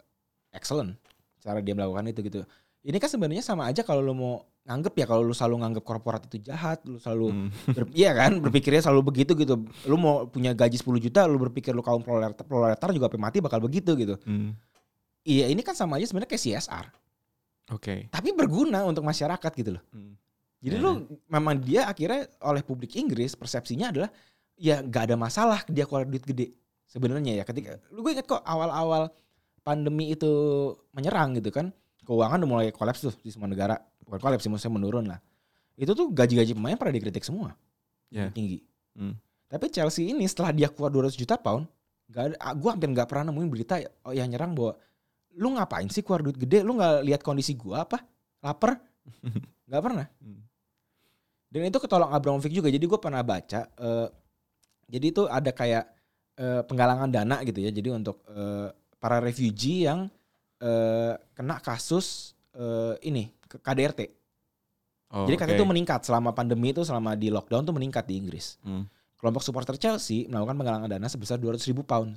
A: excellent cara dia melakukan itu gitu ini kan sebenarnya sama aja kalau lu mau nganggep ya kalau lu selalu nganggep korporat itu jahat lu selalu
B: Hmm. (laughs)
A: ber- iya kan berpikirnya selalu begitu gitu lu mau punya gaji 10 juta lu berpikir lu kaum proletar, proletar juga sampai mati bakal begitu gitu
B: Hmm.
A: iya ini kan sama aja sebenarnya kayak CSR
B: Oke.
A: tapi berguna untuk masyarakat gitu loh
B: Hmm.
A: jadi
B: Ya,
A: lu memang dia akhirnya oleh publik Inggris persepsinya adalah ya nggak ada masalah dia keluar duit gede sebenarnya ya ketika lu gue inget kok awal-awal pandemi itu menyerang gitu kan keuangan udah mulai kolaps tuh di semua negara bukan kolaps sih maksudnya menurun lah itu tuh gaji-gaji pemain pada dikritik semua
B: Ya.
A: tinggi
B: Hmm.
A: tapi Chelsea ini setelah dia keluar 200 juta pound gak ada gue hampir nggak pernah nemuin berita oh, yang nyerang bahwa lu ngapain sih keluar duit gede? Lu nggak lihat kondisi gua apa? Lapar? (laughs) Nggak pernah.
B: Hmm.
A: dan itu ketolong Abramovich juga. Jadi gue pernah baca eh, jadi itu ada kayak eh, penggalangan dana gitu ya. Jadi untuk eh, para refugee yang eh, kena kasus eh, ini ke KDRT
B: Oh,
A: jadi katanya
B: oke.
A: itu meningkat. Selama pandemi itu selama di lockdown tuh meningkat di Inggris.
B: Hmm.
A: kelompok supporter Chelsea melakukan penggalangan dana sebesar 200 ribu pound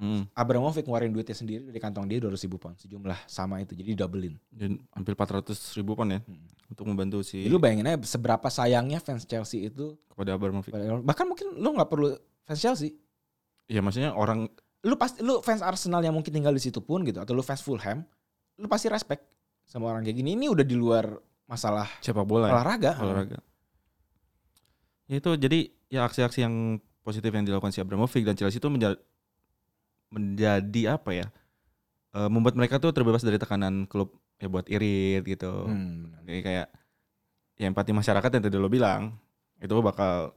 B: Hmm.
A: Abramovich ngeluarin duitnya sendiri dari kantong dia 200 ribu pound sejumlah sama itu jadi doublein
B: Dan hampir 400 ribu pound ya
A: Hmm.
B: untuk membantu si
A: Jadi lu bayangin aja seberapa sayangnya fans Chelsea itu
B: kepada Abramovich.
A: bahkan mungkin lu nggak perlu fans Chelsea
B: Ya maksudnya orang
A: lu pasti lu fans Arsenal yang mungkin tinggal di situ pun gitu atau lu fans Fulham lu pasti respect sama orang kayak gini ini udah di luar masalah
B: sepak bola ya,
A: olahraga
B: olahraga. Ya itu jadi ya aksi-aksi yang positif yang dilakukan si Abramovich dan Chelsea itu menjadi menjadi apa ya? eh, membuat mereka tuh terbebas dari tekanan klub ya buat irit gitu.
A: Hmm.
B: Jadi kayak ya empati masyarakat yang tadi lo bilang itu bakal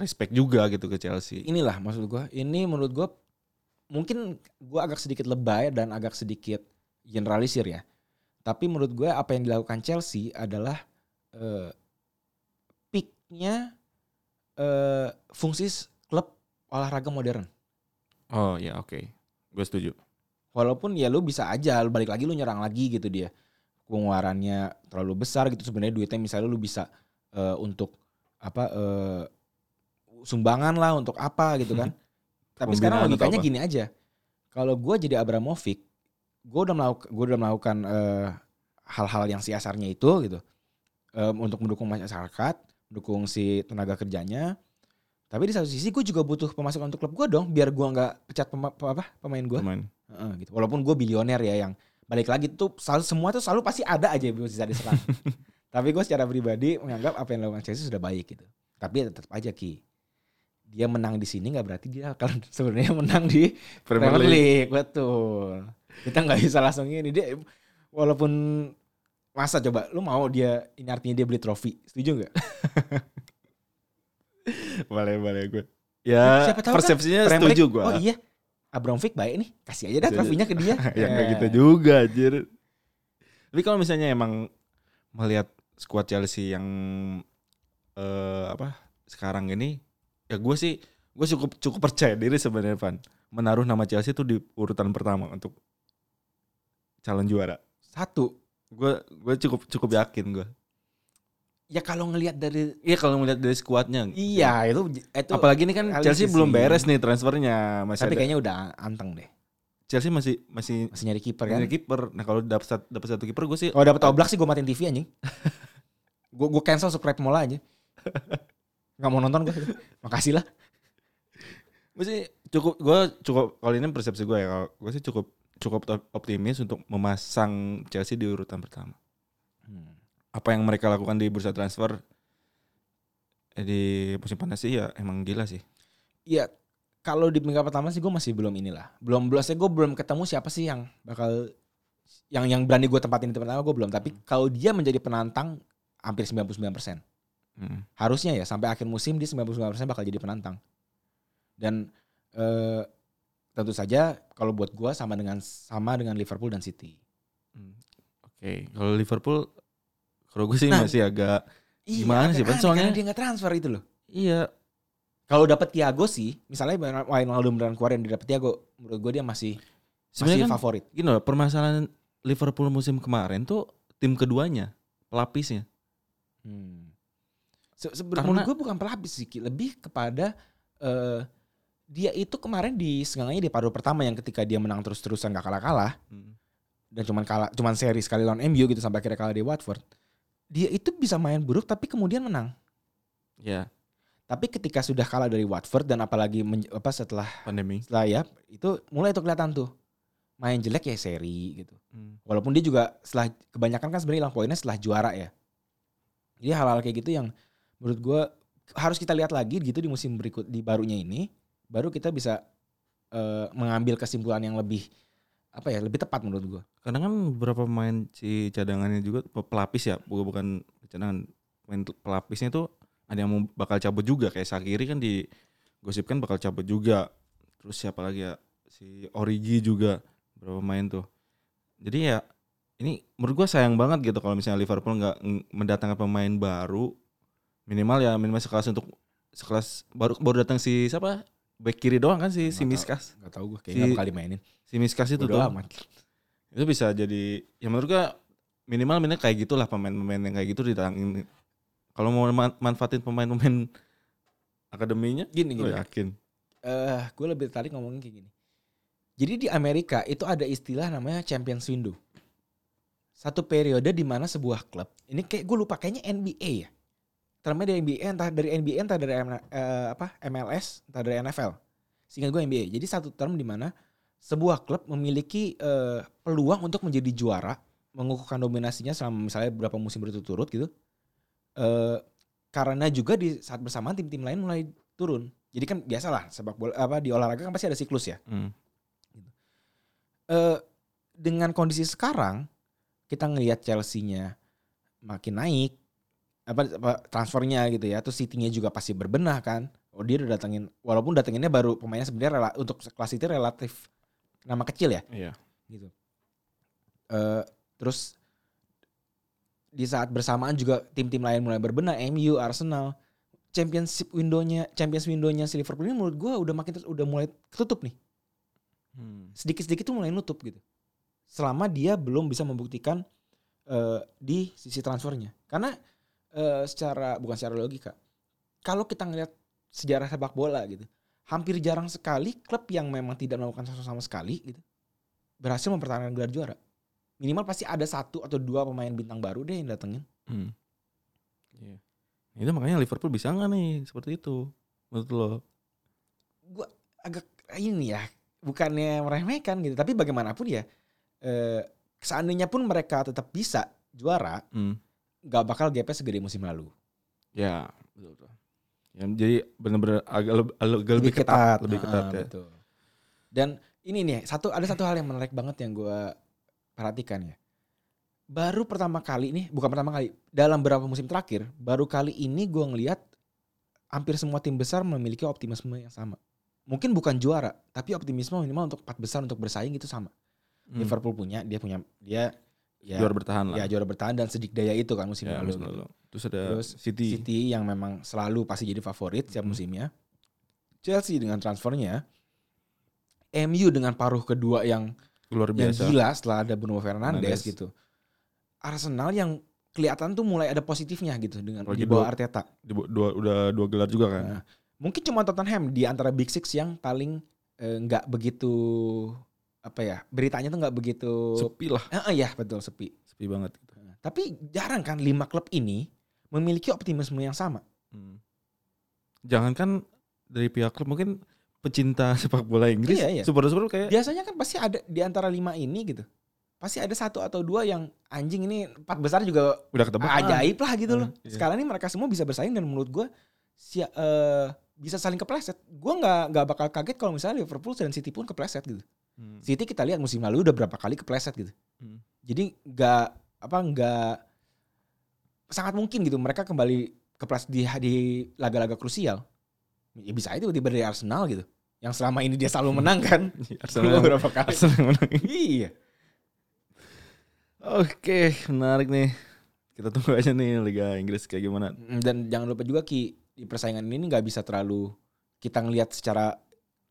B: respect juga gitu ke Chelsea.
A: inilah maksud gua ini menurut gua mungkin gua agak sedikit lebay dan agak sedikit generalisir ya tapi menurut gua apa yang dilakukan Chelsea adalah eh, peaknya eh, fungsi klub olahraga modern
B: Oh ya oke. Gue setuju.
A: walaupun ya lu bisa aja lu balik lagi lu nyerang lagi gitu dia. Pengeluarannya terlalu besar gitu sebenarnya duitnya misalnya lu bisa eh, untuk apa eh, sumbangan lah untuk apa gitu kan. (laughs) Tapi sekarang
B: Pembinaan
A: logikanya gini aja. Kalau gue jadi Abramovich gue udah melakukan gue udah melakukan eh, hal-hal yang CSR-nya itu gitu. Em, untuk mendukung masyarakat mendukung si tenaga kerjanya tapi di satu sisi gue juga butuh pemasukan untuk klub gue dong biar gue nggak pecat pema- apa pemain gue
B: Pemain.
A: Heeh, gitu. Walaupun gue bilioner ya yang balik lagi tuh selalu semua tuh selalu pasti ada aja yang bisa diserang. (laughs) Tapi gue secara pribadi menganggap apa yang dilakukan Chelsea sudah baik gitu. Tapi ya tetap aja Ki. Dia menang di sini nggak berarti dia akan (laughs) sebenarnya menang di
B: Premier
A: Premier
B: League.
A: League. Betul. Kita nggak bisa langsung ini dia walaupun masa coba lu mau dia ini artinya dia beli trofi. Setuju nggak? (laughs)
B: boleh boleh gue. Ya
A: Siapa tahu kan
B: persepsinya
A: Premier
B: setuju gue.
A: Oh iya. Abramovich baik nih. Kasih aja dah trofinya ke dia. (laughs)
B: ya nggak
A: Eh.
B: gitu juga anjir. Tapi kalau misalnya emang melihat skuad Chelsea yang eh apa sekarang ini ya gue sih gue cukup cukup percaya diri sebenarnya Van menaruh nama Chelsea itu di urutan pertama untuk calon juara.
A: Satu,
B: Gue gue cukup cukup yakin gue.
A: Ya kalau ngelihat dari
B: Iya kalau melihat dari skuadnya.
A: iya itu itu
B: Apalagi ini kan Chelsea belum
A: sih.
B: beres nih transfernya masih
A: tapi
B: ada-
A: kayaknya udah anteng deh.
B: Chelsea masih masih
A: Masih nyari kiper kan.
B: nyari kiper. Nah kalau dapat dapat satu kiper gue sih
A: Kalau dapet oblak sih gue matiin TV anjing. (laughs) gue gue cancel subscribe mola aja. Gak mau nonton gue. Makasih lah.
B: gue sih cukup gue cukup kalau ini persepsi gue ya kalau gue sih cukup cukup op- optimis untuk memasang Chelsea di urutan pertama. Apa yang mereka lakukan di bursa transfer eh, di musim panas sih ya emang gila sih
A: Iya, kalau di minggu pertama sih gue masih belum inilah. Belum belum saya gue belum ketemu siapa sih yang bakal yang yang berani gue tempatin di tempat pertama gue belum. Tapi kalau dia menjadi penantang hampir 99%.
B: Hmm.
A: Harusnya ya sampai akhir musim dia 99% bakal jadi penantang. Dan eh, tentu saja kalau buat gue sama dengan sama dengan Liverpool dan City.
B: Hmm. oke kalau Liverpool kalau gue sih
A: Nah,
B: masih agak Gimana sih,
A: agak
B: Pan?
A: aneh
B: Soalnya-
A: dia nggak transfer itu loh.
B: iya
A: Kalau dapat Thiago sih, misalnya Wijnaldum dan keluar yang didapat Thiago, menurut gue dia masih masih
B: sebenarnya kan
A: favorit.
B: gini loh permasalahan Liverpool musim kemarin tuh tim keduanya pelapisnya
A: Hmm. Se-
B: Karena-
A: menurut gue bukan pelapis sih, lebih kepada eh, dia itu kemarin di setengahnya di paruh pertama yang ketika dia menang terus-terusan gak kalah-kalah
B: Hmm.
A: dan cuman kalah cuman seri sekali lawan MU gitu sampai akhirnya kalah di Watford. Dia itu bisa main buruk tapi kemudian menang.
B: ya
A: Tapi ketika sudah kalah dari Watford dan apalagi men- apa setelah
B: pandemi
A: setelah ya itu mulai tuh kelihatan tuh main jelek ya seri gitu.
B: Hmm.
A: Walaupun dia juga setelah kebanyakan kan sebenarnya hilang poinnya setelah juara ya. Jadi hal-hal kayak gitu yang menurut gue harus kita lihat lagi gitu di musim berikut di barunya ini, baru kita bisa eh, mengambil kesimpulan yang lebih apa ya lebih tepat menurut gue.
B: Karena kan beberapa pemain si cadangannya juga pe- pelapis ya, bukan bukan cadangan. Pemain tu- pelapisnya itu ada yang mau bakal cabut juga kayak Sakiri kan digosipkan bakal cabut juga. Terus siapa lagi ya? Si Origi juga beberapa pemain tuh. Jadi ya ini menurut gua sayang banget gitu kalau misalnya Liverpool nggak ng- mendatangkan pemain baru minimal ya minimal sekelas untuk sekelas baru baru datang si siapa back kiri doang kan si si
A: Nggak tahu.
B: Miskas
A: Gak tau gue
B: Si-
A: kayaknya bakal dimainin.
B: si Miskas itu
A: Bodo
B: tuh
A: amat.
B: itu bisa jadi ya menurut gua minimal minimal kayak gitulah pemain-pemain yang kayak gitu ditangin kalau mau man- manfaatin pemain-pemain akademinya
A: Gini
B: gue
A: gini.
B: yakin
A: Eh, gue lebih tertarik ngomongin kayak gini. Jadi di Amerika itu ada istilah namanya Champions Window. Satu periode di mana sebuah klub, ini kayak gue lupa kayaknya NBA ya. Termnya dari NBA, entah dari NBA, entah dari M- eh, apa MLS, entah dari NFL. Seingat gue NBA. Jadi satu term di mana sebuah klub memiliki eh, peluang untuk menjadi juara, mengukuhkan dominasinya selama misalnya beberapa musim berturut-turut gitu. Eh, karena juga di saat bersamaan tim-tim lain mulai turun. Jadi kan biasalah sepak bola apa di olahraga kan pasti ada siklus ya.
B: Hmm.
A: Eh dengan kondisi sekarang kita ngelihat Chelsea-nya makin naik apa, apa transfernya gitu ya. Terus City-nya juga pasti berbenah kan. Oh dia udah datengin walaupun datenginnya baru pemainnya sebenarnya rela- untuk kelas itu relatif nama kecil ya
B: iya
A: gitu. Eh terus di saat bersamaan juga tim-tim lain mulai berbenah, MU, Arsenal, championship window-nya, Champions window-nya si Liverpool ini menurut gua udah makin udah mulai ketutup nih.
B: Hmm.
A: Sedikit-sedikit tuh mulai nutup gitu. Selama dia belum bisa membuktikan eh, di sisi transfernya. Karena eh, secara bukan secara logika, kalau kita ngelihat sejarah sepak bola gitu, hampir jarang sekali klub yang memang tidak melakukan sesuatu sama sekali gitu berhasil mempertahankan gelar juara. Minimal pasti ada satu atau dua pemain bintang baru deh yang datengin.
B: Hmm. Iya. Itu makanya Liverpool bisa nggak nih seperti itu menurut lo?
A: Gua agak ini ya, bukannya meremehkan gitu, tapi bagaimanapun ya, eh, seandainya pun mereka tetap bisa juara,
B: Hmm.
A: Nggak bakal gapnya segede musim lalu.
B: Ya betul. betul. Ya, jadi benar-benar agak, lebih- agak lebih ketat, lebih ketat
A: Ah,
B: ya.
A: betul. Dan ini nih satu ada satu hal yang menarik banget yang gue perhatikan ya. Baru pertama kali nih, bukan pertama kali, dalam beberapa musim terakhir, baru kali ini gue ngelihat hampir semua tim besar memiliki optimisme yang sama. Mungkin bukan juara, tapi optimisme minimal untuk empat besar untuk bersaing itu sama.
B: Hmm.
A: Liverpool punya, dia punya dia ya,
B: juara bertahan lah.
A: ya juara bertahan dan sedikdaya itu kan musim
B: Ya,
A: lalu.
B: musim
A: gitu.
B: lalu. Terus ada
A: Terus
B: City.
A: City yang memang selalu pasti jadi favorit setiap
B: Hmm.
A: musimnya. Chelsea dengan transfernya. MU dengan paruh kedua yang
B: luar
A: yang
B: biasa.
A: gila setelah ada Bruno Fernandes
B: Fernandes.
A: gitu. Arsenal yang kelihatan tuh mulai ada positifnya gitu dengan
B: Lagi
A: di bawah
B: dua-
A: Arteta.
B: Di dua, udah dua gelar juga kan.
A: Nah, mungkin cuma Tottenham di antara Big Six yang paling eh, nggak begitu apa ya beritanya tuh nggak begitu.
B: Sepi lah,
A: Ah, ah, ya betul sepi.
B: sepi banget. Gitu.
A: Tapi jarang kan lima klub ini memiliki optimisme yang sama.
B: Hmm. Jangankan dari pihak klub mungkin pecinta (laughs) sepak bola Inggris,
A: Iya, iya.
B: supporter-supporter kayak
A: Biasanya kan pasti ada di antara lima ini gitu. Pasti ada satu atau dua yang anjing ini empat besar juga
B: udah ketebak.
A: ajaib lah gitu loh.
B: Ah, iya.
A: Sekarang ini mereka semua bisa bersaing dan menurut gue si, eh, bisa saling kepleset. Gue nggak nggak bakal kaget kalau misalnya Liverpool dan City pun kepleset gitu.
B: Hmm.
A: City kita lihat musim lalu udah berapa kali kepleset gitu.
B: Hmm.
A: Jadi nggak apa nggak sangat mungkin gitu mereka kembali kepleset di di laga-laga krusial. Ya bisa itu tiba-tiba dari Arsenal gitu. Yang selama ini dia selalu menang (laughs) kan.
B: Arsenal
A: beberapa kali.
B: Arsenal menang.
A: iya.
B: Oke, menarik nih. Kita tunggu aja nih Liga Inggris kayak gimana.
A: Dan jangan lupa juga Ki di persaingan ini nggak bisa terlalu kita ngelihat secara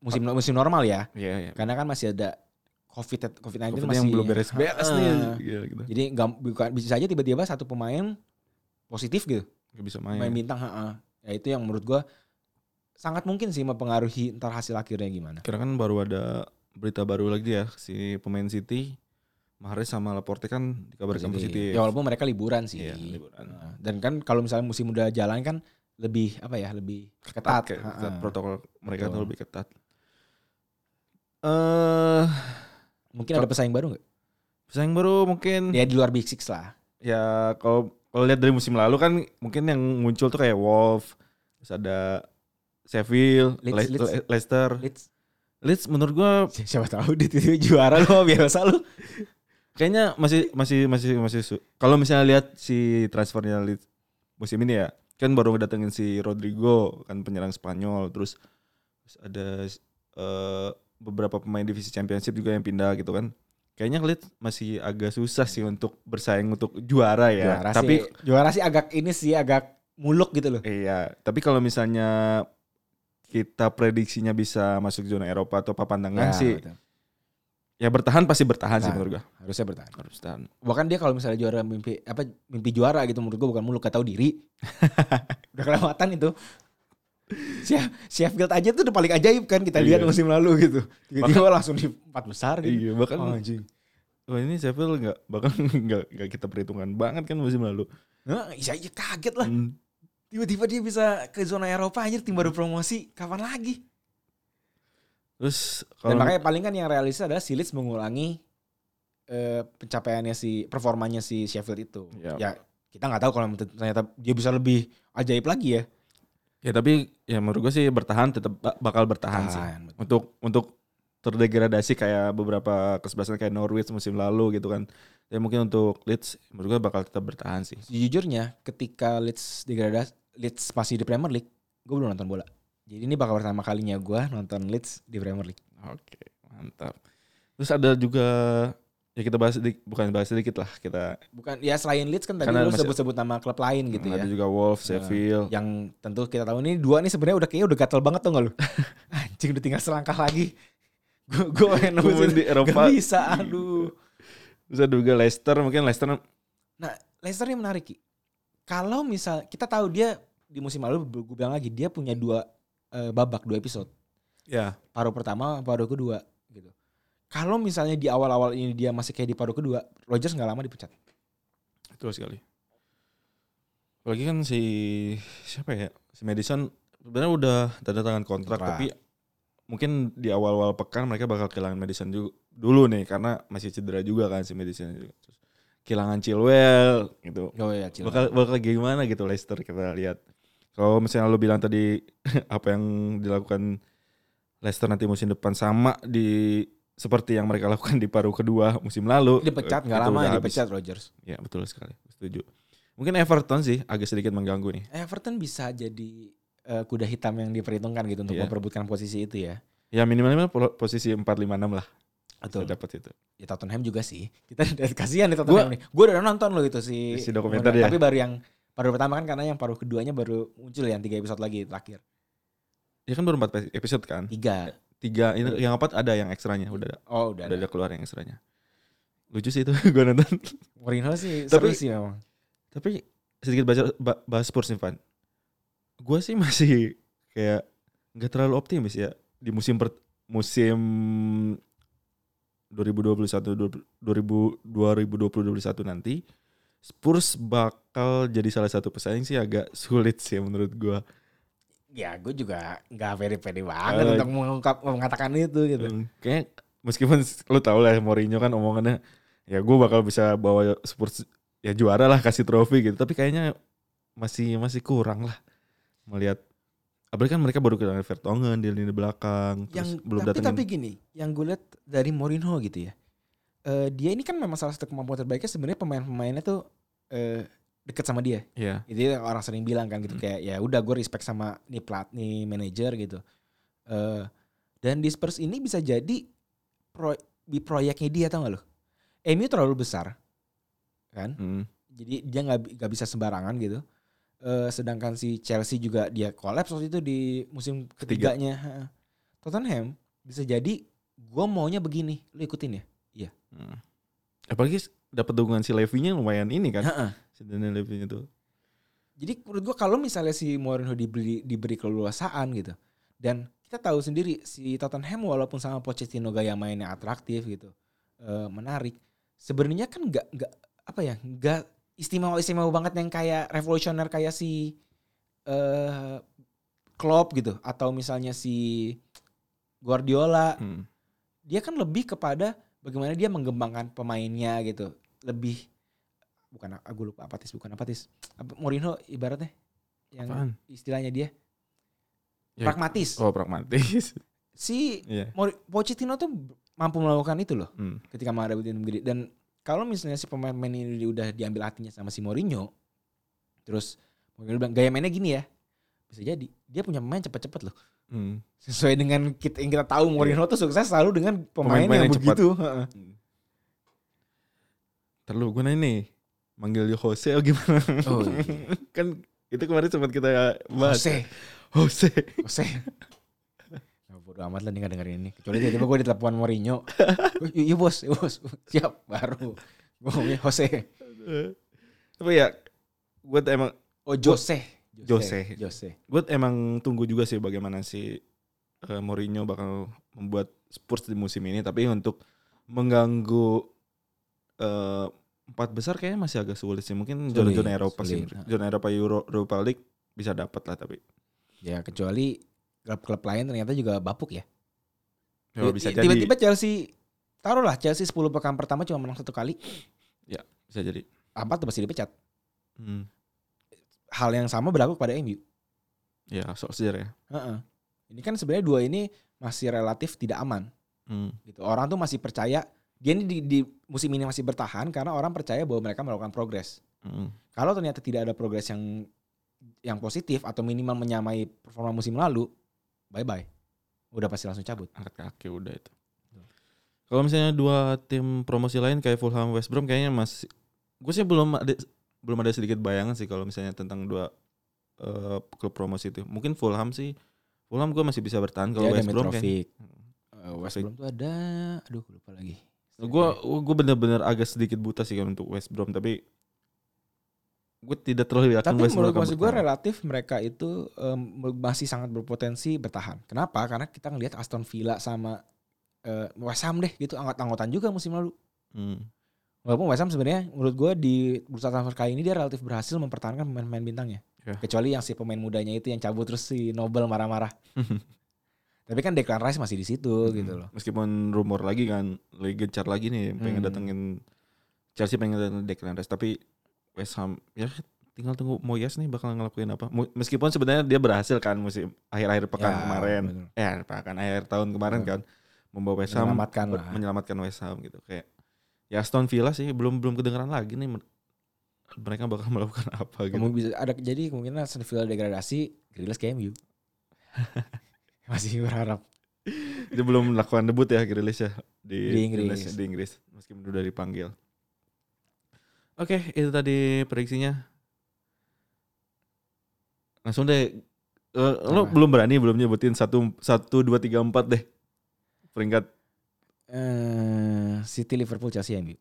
A: musim musim normal ya.
B: Iya, iya.
A: Karena kan masih ada COVID COVID-19
B: Covid
A: masih
B: yang belum beres-beres nih. Gila, gitu.
A: Jadi nggak bukan bisa aja tiba-tiba satu pemain positif gitu.
B: Gak bisa
A: Pemain
B: main.
A: bintang, ha Ya itu yang menurut gua sangat mungkin sih mempengaruhi ntar hasil akhirnya gimana.
B: Karena kan baru ada berita baru lagi ya si pemain City Mahrez sama Laporte kan dikabarkan positif.
A: Ya walaupun mereka liburan sih.
B: Iya, liburan.
A: Nah, Dan kan kalau misalnya musim udah jalan kan lebih apa ya lebih ketat.
B: kayak
A: Ha-ha.
B: ketat. protokol mereka
A: Betul.
B: tuh lebih ketat. Eh,
A: Mungkin ada pesaing baru nggak?
B: pesaing baru mungkin
A: Ya di luar Big Six lah.
B: ya kalau kalau lihat dari musim lalu kan mungkin yang muncul tuh kayak Wolf, terus ada Sheffield,
A: Leeds,
B: Le-
A: Leeds.
B: Le- Leicester.
A: Leeds
B: Leeds menurut gua (laughs)
A: Si- siapa tahu di titik juara lo (laughs) biasa lu.
B: kayaknya masih masih masih masih kalau misalnya lihat si transfernya Leeds musim ini ya kan baru ngedatengin si Rodrigo kan penyerang Spanyol terus, terus ada eh, beberapa pemain divisi Championship juga yang pindah gitu kan kayaknya Leeds masih agak susah sih untuk bersaing untuk juara ya
A: Juara
B: tapi
A: sih, juara sih agak ini sih agak muluk gitu loh.
B: iya tapi kalau misalnya kita prediksinya bisa masuk zona Eropa atau papan tengah sih
A: betul.
B: ya bertahan pasti bertahan sih
A: Bertahan.
B: menurut gua
A: harusnya bertahan.
B: harus bertahan
A: Bahkan dia kalau misalnya juara mimpi apa mimpi juara gitu menurut gua bukan muluk gak tahu diri. (laughs) udah kelewatan itu. Shef- Sheffield aja tuh udah paling ajaib kan kita lihat
B: Iya.
A: musim lalu gitu. Tiba-tiba langsung di empat besar gitu.
B: iya bahkan
A: Oh, anjing.
B: Wah ini Sheffield nggak bahkan nggak nggak kita perhitungkan banget kan musim lalu.
A: Nah, iya iya kaget lah.
B: Hmm.
A: Tiba-tiba dia bisa ke zona Eropa anjir tim baru promosi. Kapan lagi?
B: Terus
A: Dan
B: kalau
A: makanya paling kan yang realistis adalah si Leeds mengulangi eh, pencapaiannya si performanya si Sheffield itu.
B: Ya.
A: Ya, kita nggak tahu kalau ternyata dia bisa lebih ajaib lagi ya.
B: ya tapi ya menurut gue sih bertahan tetap ba- bakal bertahan sih.
A: Tahan, betul.
B: Untuk untuk terdegradasi kayak beberapa kesebelasan kayak Norwich musim lalu gitu kan. Ya mungkin untuk Leeds menurut gue bakal tetap bertahan sih.
A: Sejujurnya ketika Leeds degradasi, Leeds masih di Premier League, gue belum nonton bola. Jadi ini bakal pertama kalinya gue nonton Leeds di Premier League.
B: Oke mantap. Terus ada juga ya kita bahas sedikit bukan bahas sedikit lah kita
A: Bukan ya selain Leeds kan tadi lu sebut-sebut nama klub lain gitu
B: ada
A: ya.
B: juga Wolves, Sheffield.
A: Yang tentu kita tahu ini dua nih sebenarnya udah kayaknya udah gatel banget tuh gak lu? (laughs) Anjing udah tinggal selangkah lagi. Gue gue pengen nemuin
B: di Eropa.
A: Gak bisa, aduh.
B: Ada juga Leicester mungkin Leicester
A: Nah, Leicester ini menarik. Ki. Kalau misal kita tahu dia di musim lalu gue bilang lagi dia punya dua eh, babak dua episode.
B: ya
A: Paruh pertama, paruh kedua gitu. Kalau misalnya di awal-awal ini dia masih kayak di paruh kedua, Rodgers nggak lama dipecat.
B: Betul sekali. Apalagi kan si siapa ya? Si Madison sebenarnya udah tanda tangan kontrak, tapi mungkin di awal-awal pekan mereka bakal kehilangan Madison juga dulu nih karena masih cedera juga kan si Madison. Terus kehilangan Chilwell gitu.
A: Oh iya.
B: Bakal bakal gimana gitu Leicester kita lihat. Kalau misalnya lo bilang tadi (laughs) apa yang dilakukan Leicester nanti musim depan sama di seperti yang mereka lakukan di paruh kedua musim lalu.
A: dipecat nggak
B: itu
A: lama ya
B: habis.
A: dipecat Rodgers.
B: Ya betul sekali, setuju. Mungkin Everton sih agak sedikit mengganggu nih.
A: Everton bisa jadi eh, kuda hitam yang diperhitungkan gitu untuk
B: Iya.
A: memperebutkan posisi itu ya.
B: Ya minimalnya po- posisi 456 lah.
A: Betul.
B: Saya dapat itu.
A: Ya Tottenham juga sih. Kita (laughs) kasihan nih Tottenham nih. Gue udah nonton loh itu si
B: Si dokumenter ya?
A: Tapi baru yang paruh pertama kan karena yang paruh keduanya baru muncul yang tiga episode lagi terakhir.
B: Ya kan baru 4 episode kan.
A: Tiga.
B: Tiga ini yang empat ada yang ekstranya udah ada.
A: Oh udah.
B: Udah
A: ada.
B: ada keluar yang ekstranya. Lucu sih itu (laughs) gue nonton.
A: Mourinho sih
B: Tapi-
A: seru sih memang.
B: Tapi sedikit baca ba- bahas Spurs nih Van. Gue sih masih kayak nggak terlalu optimis ya di musim per, musim 2021 2000 2020 2021 nanti Spurs bakal jadi salah satu pesaing sih agak sulit sih menurut gue.
A: Ya gue juga nggak very pede banget
B: Eh,
A: untuk mengungkap mengatakan itu gitu.
B: Hmm, Kayak meskipun lu tau lah Mourinho kan omongannya ya gue bakal bisa bawa Spurs ya juara lah kasih trofi gitu tapi kayaknya masih masih kurang lah melihat apalagi kan mereka baru kehilangan Vertonghen di lini belakang terus
A: yang
B: belum
A: tapi
B: datang
A: tapi gini, yang gue lihat dari Mourinho gitu ya. eh, dia ini kan memang salah satu kemampuan terbaiknya sebenarnya pemain-pemainnya tuh eh, deket sama dia.
B: ya
A: Jadi orang sering bilang kan gitu
B: Hmm.
A: kayak ya udah gue respect sama nih plat nih manajer gitu. Eh dan di Spurs ini bisa jadi pro, di proyeknya dia tau gak lo? MU terlalu besar kan,
B: hmm,
A: jadi dia nggak nggak bisa sembarangan gitu. Eh sedangkan si Chelsea juga dia kolaps waktu itu di musim
B: Ketiga.
A: ketiganya. Heeh. Tottenham bisa jadi gue maunya begini, lu ikutin ya.
B: hmm. apalagi dapat dukungan si Levy-nya lumayan ini kan
A: Heeh.
B: Si Daniel Levy itu
A: Jadi menurut gua kalau misalnya si Mourinho diberi diberi keleluasaan gitu. Dan kita tahu sendiri si Tottenham walaupun sama Pochettino gaya mainnya atraktif gitu. eh, menarik. Sebenarnya kan nggak nggak apa ya, nggak istimewa-istimewa banget yang kayak revolusioner kayak si eh Klopp gitu atau misalnya si Guardiola
B: Hmm.
A: dia kan lebih kepada bagaimana dia mengembangkan pemainnya gitu lebih bukan aku lupa apatis bukan apatis. Apa Mourinho ibaratnya yang
B: Apaan?
A: istilahnya dia
B: Ya,
A: pragmatis.
B: oh pragmatis. (laughs)
A: Si Mori- Pochettino tuh mampu melakukan itu loh
B: Hmm.
A: ketika menghadapi tim gede. Dan kalau misalnya si pemain-pemain ini udah diambil hatinya sama si Mourinho terus Mourinho bilang gaya mainnya gini ya. Bisa jadi dia punya pemain cepet-cepet loh.
B: Hmm.
A: sesuai dengan kita yang kita tahu Mourinho tuh sukses selalu dengan pemain,
B: Pemain-pemain
A: yang,
B: yang
A: begitu.
B: Terlalu gue nanya nih manggil dia Jose oh gimana?
A: Oh, iya. (laughs)
B: kan itu kemarin sempat kita bahas.
A: Jose
B: Jose.
A: Jose. Nah, bodo amat lah nih dengerin ini. Kecuali tiba-tiba gue ditelepon Mourinho. Iya iya, bos, iya, bos. Siap, baru. Gue ngomongnya Jose.
B: Tapi ya gue emang
A: Oh, Jose.
B: Jose.
A: Jose.
B: gue emang tunggu juga sih bagaimana si eh, Mourinho bakal membuat Spurs di musim ini tapi untuk mengganggu eh, empat besar kayaknya masih agak sulit sih mungkin zona-zona Eropa sih
A: sulit.
B: zona Eropa Euro Europa League bisa dapat lah tapi
A: Ya, kecuali klub-klub lain ternyata juga bapuk ya.
B: ya, bisa jadi
A: Tiba-tiba Chelsea, taruhlah Chelsea 10 pekan pertama cuma menang satu kali.
B: bisa jadi
A: Empat tuh pasti dipecat.
B: hmm.
A: Hal yang sama berlaku kepada MU.
B: ya Solskjaer ya
A: Heeh. Ini kan sebenarnya dua ini masih relatif tidak aman.
B: hmm.
A: gitu. Orang tuh masih percaya dia ini di, di musim ini masih bertahan karena orang percaya bahwa mereka melakukan progres.
B: Hmm.
A: Kalau ternyata tidak ada progres yang yang positif atau minimal menyamai performa musim lalu, bye bye. Udah pasti langsung cabut.
B: angkat kaki udah itu kalau misalnya dua tim promosi lain kayak Fulham West Brom kayaknya masih gue sih belum ada belum ada sedikit bayangan sih kalau misalnya tentang dua eh, klub promosi itu mungkin Fulham sih Fulham gue masih bisa bertahan kalau
A: ada
B: West Brom kayak.
A: Eh, West. Brom tuh ada, aduh lupa lagi.
B: Gue gue bener-bener agak sedikit buta sih untuk West Brom tapi gue tidak terlalu yakin
A: Tapi
B: West Brom
A: menurut maksud gue relatif mereka itu em, masih sangat berpotensi bertahan. Kenapa? Karena kita ngelihat Aston Villa sama eh, West Ham deh gitu anggot-anggotan juga musim lalu.
B: Hmm.
A: Walaupun West Ham sebenarnya menurut gue di bursa transfer kali ini dia relatif berhasil mempertahankan pemain-pemain bintangnya.
B: Ya.
A: Kecuali yang si pemain mudanya itu yang cabut terus si Nobel marah-marah. (laughs) Tapi kan Declan Rice masih di situ gitu loh.
B: Meskipun rumor lagi kan lagi gencar lagi nih pengen
A: Hmm.
B: datengin Chelsea pengen datengin Declan Rice tapi West Ham ya tinggal tunggu Moyes nih bakal ngelakuin apa. Meskipun sebenarnya dia berhasil kan musim akhir-akhir pekan
A: Ya,
B: kemarin.
A: betul.
B: Eh akhir pekan akhir tahun kemarin kan membawa West Ham
A: Menyelamatkan lah.
B: menyelamatkan West Ham gitu kayak ya Aston Villa sih belum belum kedengeran lagi nih mereka bakal (laughs) melakukan apa gitu.
A: Kamu bisa ada jadi kemungkinan Aston Villa degradasi, Grealish ke MU. (laughs) masih berharap.
B: Dia belum melakukan debut ya Grealish ya di,
A: Di Inggris.
B: Inggris. Di Inggris meskipun udah dipanggil. Oke, itu tadi prediksinya. Langsung deh. Eh, lo
A: Apa?
B: belum berani belum nyebutin satu satu dua tiga empat deh peringkat
A: Eh, City Liverpool Chelsea MU.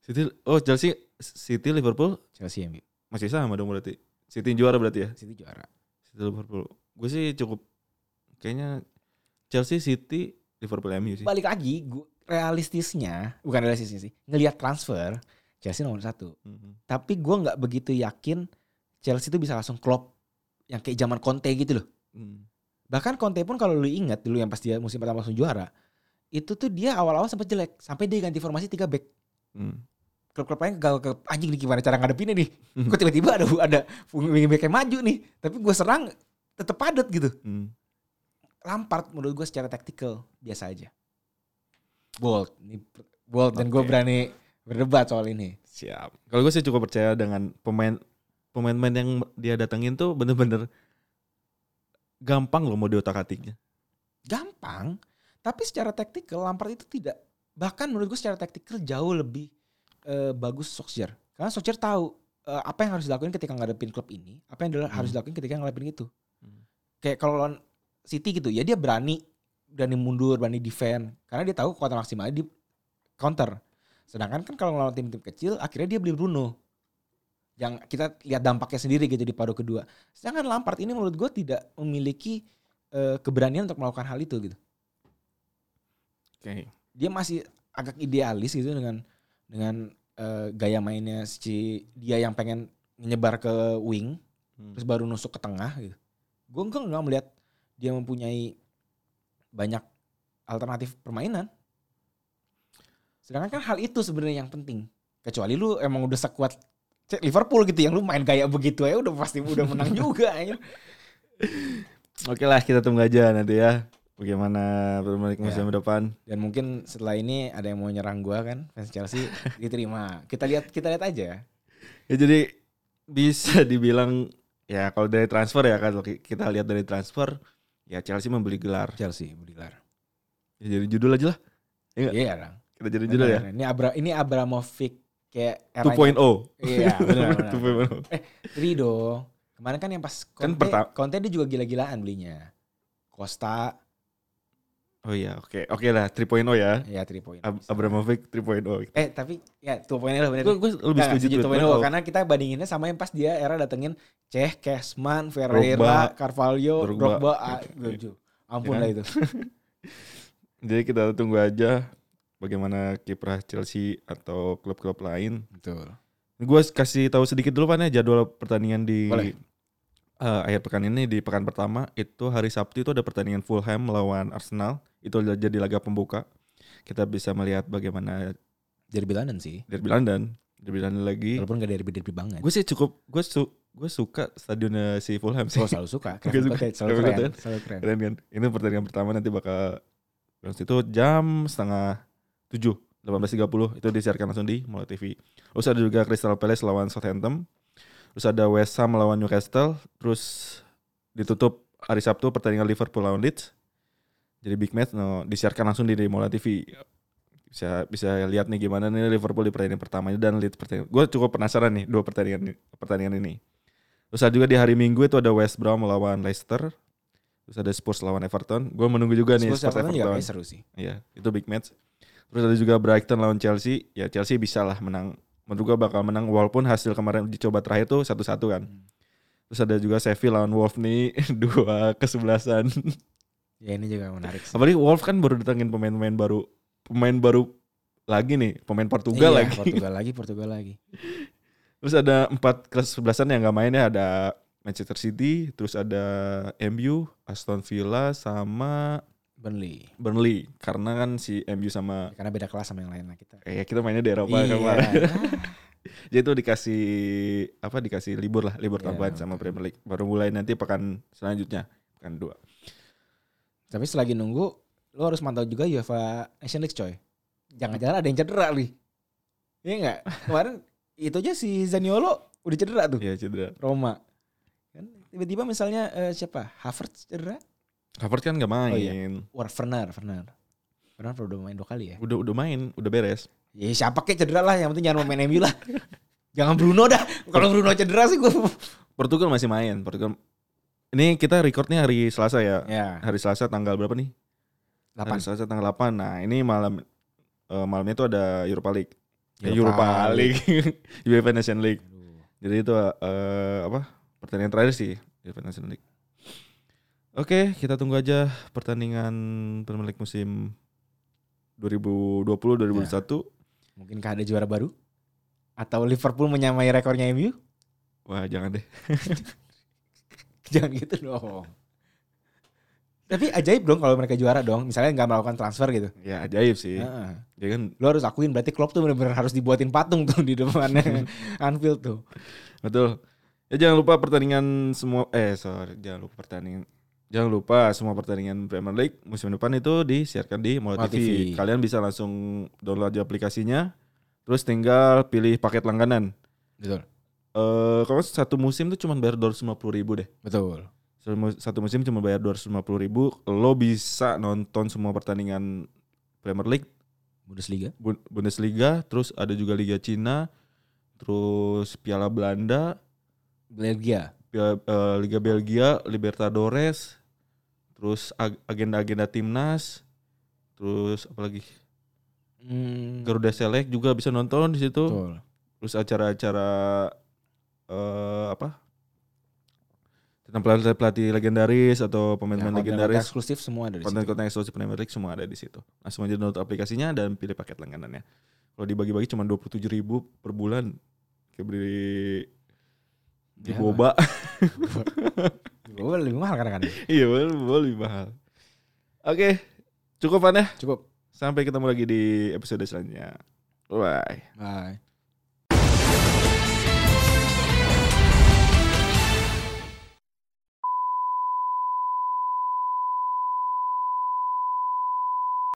B: City. Oh Chelsea, City Liverpool
A: Chelsea MU.
B: masih sama dong berarti. City yang juara berarti ya.
A: City juara.
B: City Liverpool. Gue sih cukup kayaknya Chelsea, City, Liverpool, MU sih.
A: Balik lagi, gua, realistisnya, bukan realistisnya sih, ngelihat transfer Chelsea nomor satu.
B: Mhm.
A: Tapi gue nggak begitu yakin Chelsea itu bisa langsung klop yang kayak zaman Conte gitu loh.
B: Hmm.
A: Bahkan Conte pun kalau lu ingat dulu yang pas dia musim pertama langsung juara, itu tuh dia awal-awal sempat jelek sampai dia ganti formasi 3 back.
B: Hmm.
A: Klub-klub lain gagal ke anjing nih gimana cara ngadepinnya nih. Kok tiba-tiba ada ada wing back yang maju nih, tapi gue serang tetap padat gitu.
B: Hmm.
A: Lampard menurut gue secara taktikal biasa aja. Bold, ini bold dan gue berani berdebat soal ini.
B: Siap. Kalau gue sih cukup percaya dengan pemain pemain-pemain yang dia datengin tuh bener-bener gampang loh mau diotak atiknya.
A: Gampang, tapi secara taktikal Lampard itu tidak. Bahkan menurut gue secara taktikal jauh lebih eh, bagus Solskjaer. Karena Solskjaer tahu eh, apa yang harus dilakuin ketika ngadepin klub ini, apa yang
B: Hmm.
A: harus dilakuin ketika ngadepin itu.
B: Hmm.
A: Kayak kalau lawan City gitu, ya dia berani berani mundur, berani defend karena dia tahu kekuatan maksimalnya di counter. Sedangkan kan kalau lawan tim-tim kecil, akhirnya dia beli Bruno. Yang kita lihat dampaknya sendiri gitu di paruh kedua. Sedangkan Lampard ini menurut gue tidak memiliki eh, keberanian untuk melakukan hal itu gitu.
B: Oke.
A: Dia masih agak idealis gitu dengan dengan eh, gaya mainnya si dia yang pengen menyebar ke wing
B: Hmm.
A: terus baru nusuk ke tengah gitu. Gue enggak nggak melihat dia mempunyai banyak alternatif permainan. Sedangkan kan hal itu sebenarnya yang penting. Kecuali lu emang udah sekuat Liverpool gitu yang lu main gaya begitu ya udah pasti udah menang juga anjir.
B: Oke lah kita tunggu aja nanti ya bagaimana Premier League musim
A: Ya.
B: depan.
A: Dan mungkin setelah ini ada yang mau nyerang gua kan fans Chelsea (laughs) diterima. Kita lihat kita lihat aja.
B: Ya jadi bisa dibilang ya kalau dari transfer ya ki- kita lihat dari transfer ya Chelsea membeli gelar.
A: Chelsea bergelar.
B: Ya, jadi judul aja lah. Iya.
A: Iya Rang.
B: Kita jadi judul ya.
A: Ini Abra ini Abramovic kayak
B: 2.0.
A: Iya, (laughs) benar benar.
B: 2.0.
A: Beli dong. Kemarin kan yang pas
B: Kan
A: Conte,
B: pertama-
A: Conte dia juga gila-gilaan belinya. Costa,
B: Oh iya, oke. Oke lah 3.0 ya.
A: ya 3 point.
B: Ab Abramovich 3.0.
A: Eh tapi ya 2 point lah bener.
B: Gue gue lebih setuju
A: setuju 2.0
B: 2.0.
A: karena kita bandinginnya sama yang pas dia era datengin Cech, Kesman, Ferreira,
B: Drogba.
A: Carvalho,
B: Drogba.
A: Drogba, ah. Ampun
B: Ya.
A: lah itu. (laughs)
B: Jadi kita tunggu aja bagaimana kiprah Chelsea atau klub-klub lain.
A: Betul.
B: Gue kasih tahu sedikit dulu Pan ya jadwal pertandingan di
A: Boleh.
B: eh, akhir pekan ini di pekan pertama itu hari Sabtu itu ada pertandingan Fulham melawan Arsenal. Itu jadi laga pembuka. Kita bisa melihat bagaimana
A: Derby London sih.
B: derby London, derby London lagi.
A: Walaupun gak derby-derby banget.
B: Gue sih cukup gue su gue suka stadionnya si Fulham sih.
A: Oh selalu suka. (laughs) Keren
B: suka.
A: Selalu keren.
B: suka.
A: Selalu keren.
B: Keren kan? Ini pertandingan pertama nanti bakal itu jam setengah tujuh 18.30 itu disiarkan langsung di Mola TV. Terus ada juga Crystal Palace lawan Southampton. Terus ada West Ham lawan Newcastle. Terus ditutup hari Sabtu pertandingan Liverpool lawan Leeds. Jadi big match no, disiarkan langsung di, Mola TV. Bisa bisa lihat nih gimana nih Liverpool di pertandingan pertama ini dan Leeds pertandingan. Gue cukup penasaran nih dua pertandingan pertandingan ini. Terus ada juga di hari Minggu itu ada West Brom melawan Leicester. Terus ada Spurs lawan Everton. Gue menunggu juga nih
A: Spurs
B: Spurs
A: Everton
B: Everton.
A: seru sih.
B: Iya, itu big match. Terus ada juga Brighton lawan Chelsea. Ya Chelsea bisa lah menang. Menurut gua bakal menang walaupun hasil kemarin uji coba terakhir tuh satu-satu kan.
A: Hmm.
B: Terus ada juga Sheffield lawan Wolf nih (laughs) dua kesebelasan.
A: Ya ini juga menarik sih.
B: Apalagi Wolf kan baru datengin pemain-pemain baru, pemain baru lagi nih, pemain Portugal
A: Iya,
B: lagi.
A: Portugal lagi, Portugal lagi. (laughs)
B: Terus ada empat kesebelasan yang nggak main ya ada Manchester City, terus ada MU, Aston Villa sama
A: Burnley.
B: Burnley. Karena kan si MU sama
A: Karena beda kelas sama yang lain lah kita.
B: kayak kita mainnya di Eropa
A: Iya.
B: kemarin. (laughs) Jadi itu dikasih apa dikasih libur lah, libur
A: Iya,
B: tambahan sama. Premier League. Baru mulai nanti pekan selanjutnya, pekan dua.
A: Tapi selagi nunggu, lu harus mantau juga UEFA Nation League coy. Jangan-jangan ada yang cedera nih. Iya enggak? (laughs) Kemarin itu aja si Zaniolo udah cedera tuh
B: Iya cedera.
A: Roma. Kan tiba-tiba misalnya eh, siapa? Havertz cedera?
B: Havertz kan nggak main.
A: Oh, iya. War Werner, Werner. Werner udah main dua kali ya.
B: Udah udah main, udah beres.
A: Ya siapa kek cedera lah, yang penting jangan main MU lah. (laughs) jangan Bruno dah. Kalau Bruno cedera sih gue.
B: Portugal masih main. Portugal. Ini kita recordnya hari Selasa ya.
A: Ya.
B: Hari Selasa tanggal berapa nih?
A: 8.
B: Hari Selasa tanggal 8. Nah, ini malam uh, malamnya itu ada Europa League.
A: Europa
B: Europa, Europa League. (laughs) UEFA Nation League. Jadi itu uh, apa? Pertandingan terakhir sih UEFA Nation League. Oke, kita tunggu aja pertandingan Premier League musim 2020-2021. Ya.
A: Mungkinkah ada juara baru? Atau Liverpool menyamai rekornya MU?
B: Wah, jangan deh. (laughs) (laughs)
A: jangan gitu dong. Tapi ajaib dong kalau mereka juara dong. Misalnya nggak melakukan transfer gitu.
B: Ya ajaib sih. Uh,
A: ya kan. Lo harus akuin berarti Klopp tuh benar-benar harus dibuatin patung tuh di depannya (laughs) Anfield tuh.
B: Betul. Ya jangan lupa pertandingan semua eh sorry jangan lupa pertandingan Jangan lupa semua pertandingan Premier League musim depan itu disiarkan di Mola TV. TV. Kalian bisa langsung download aplikasinya, terus tinggal pilih paket langganan.
A: Betul.
B: Uh, kalau satu musim tuh cuma bayar dua ratus lima puluh ribu deh.
A: Betul.
B: Satu musim cuma bayar dua ratus lima puluh ribu, lo bisa nonton semua pertandingan Premier League,
A: Bundesliga,
B: Bundesliga, terus ada juga Liga Cina, terus Piala Belanda,
A: Belgia,
B: Piala, uh, Liga Belgia, Libertadores, terus agenda-agenda timnas, terus apalagi hmm. Garuda Select juga bisa nonton di situ. Betul. Terus acara-acara uh, apa? Tentang pelatih pelatih legendaris atau pemain-pemain ya, legendaris
A: eksklusif semua ada di
B: konten-konten eksklusif Premier League semua ada di situ. Langsung aja download aplikasinya dan pilih paket langganannya. Kalau dibagi-bagi cuma dua puluh tujuh ribu per bulan, kayak beli di ya, boba. (laughs)
A: Boba lebih mahal kan kan?
B: iya, boba lebih mahal. Oke, cukup Van ya?
A: Cukup.
B: Sampai ketemu lagi di episode selanjutnya. Bye.
A: Bye.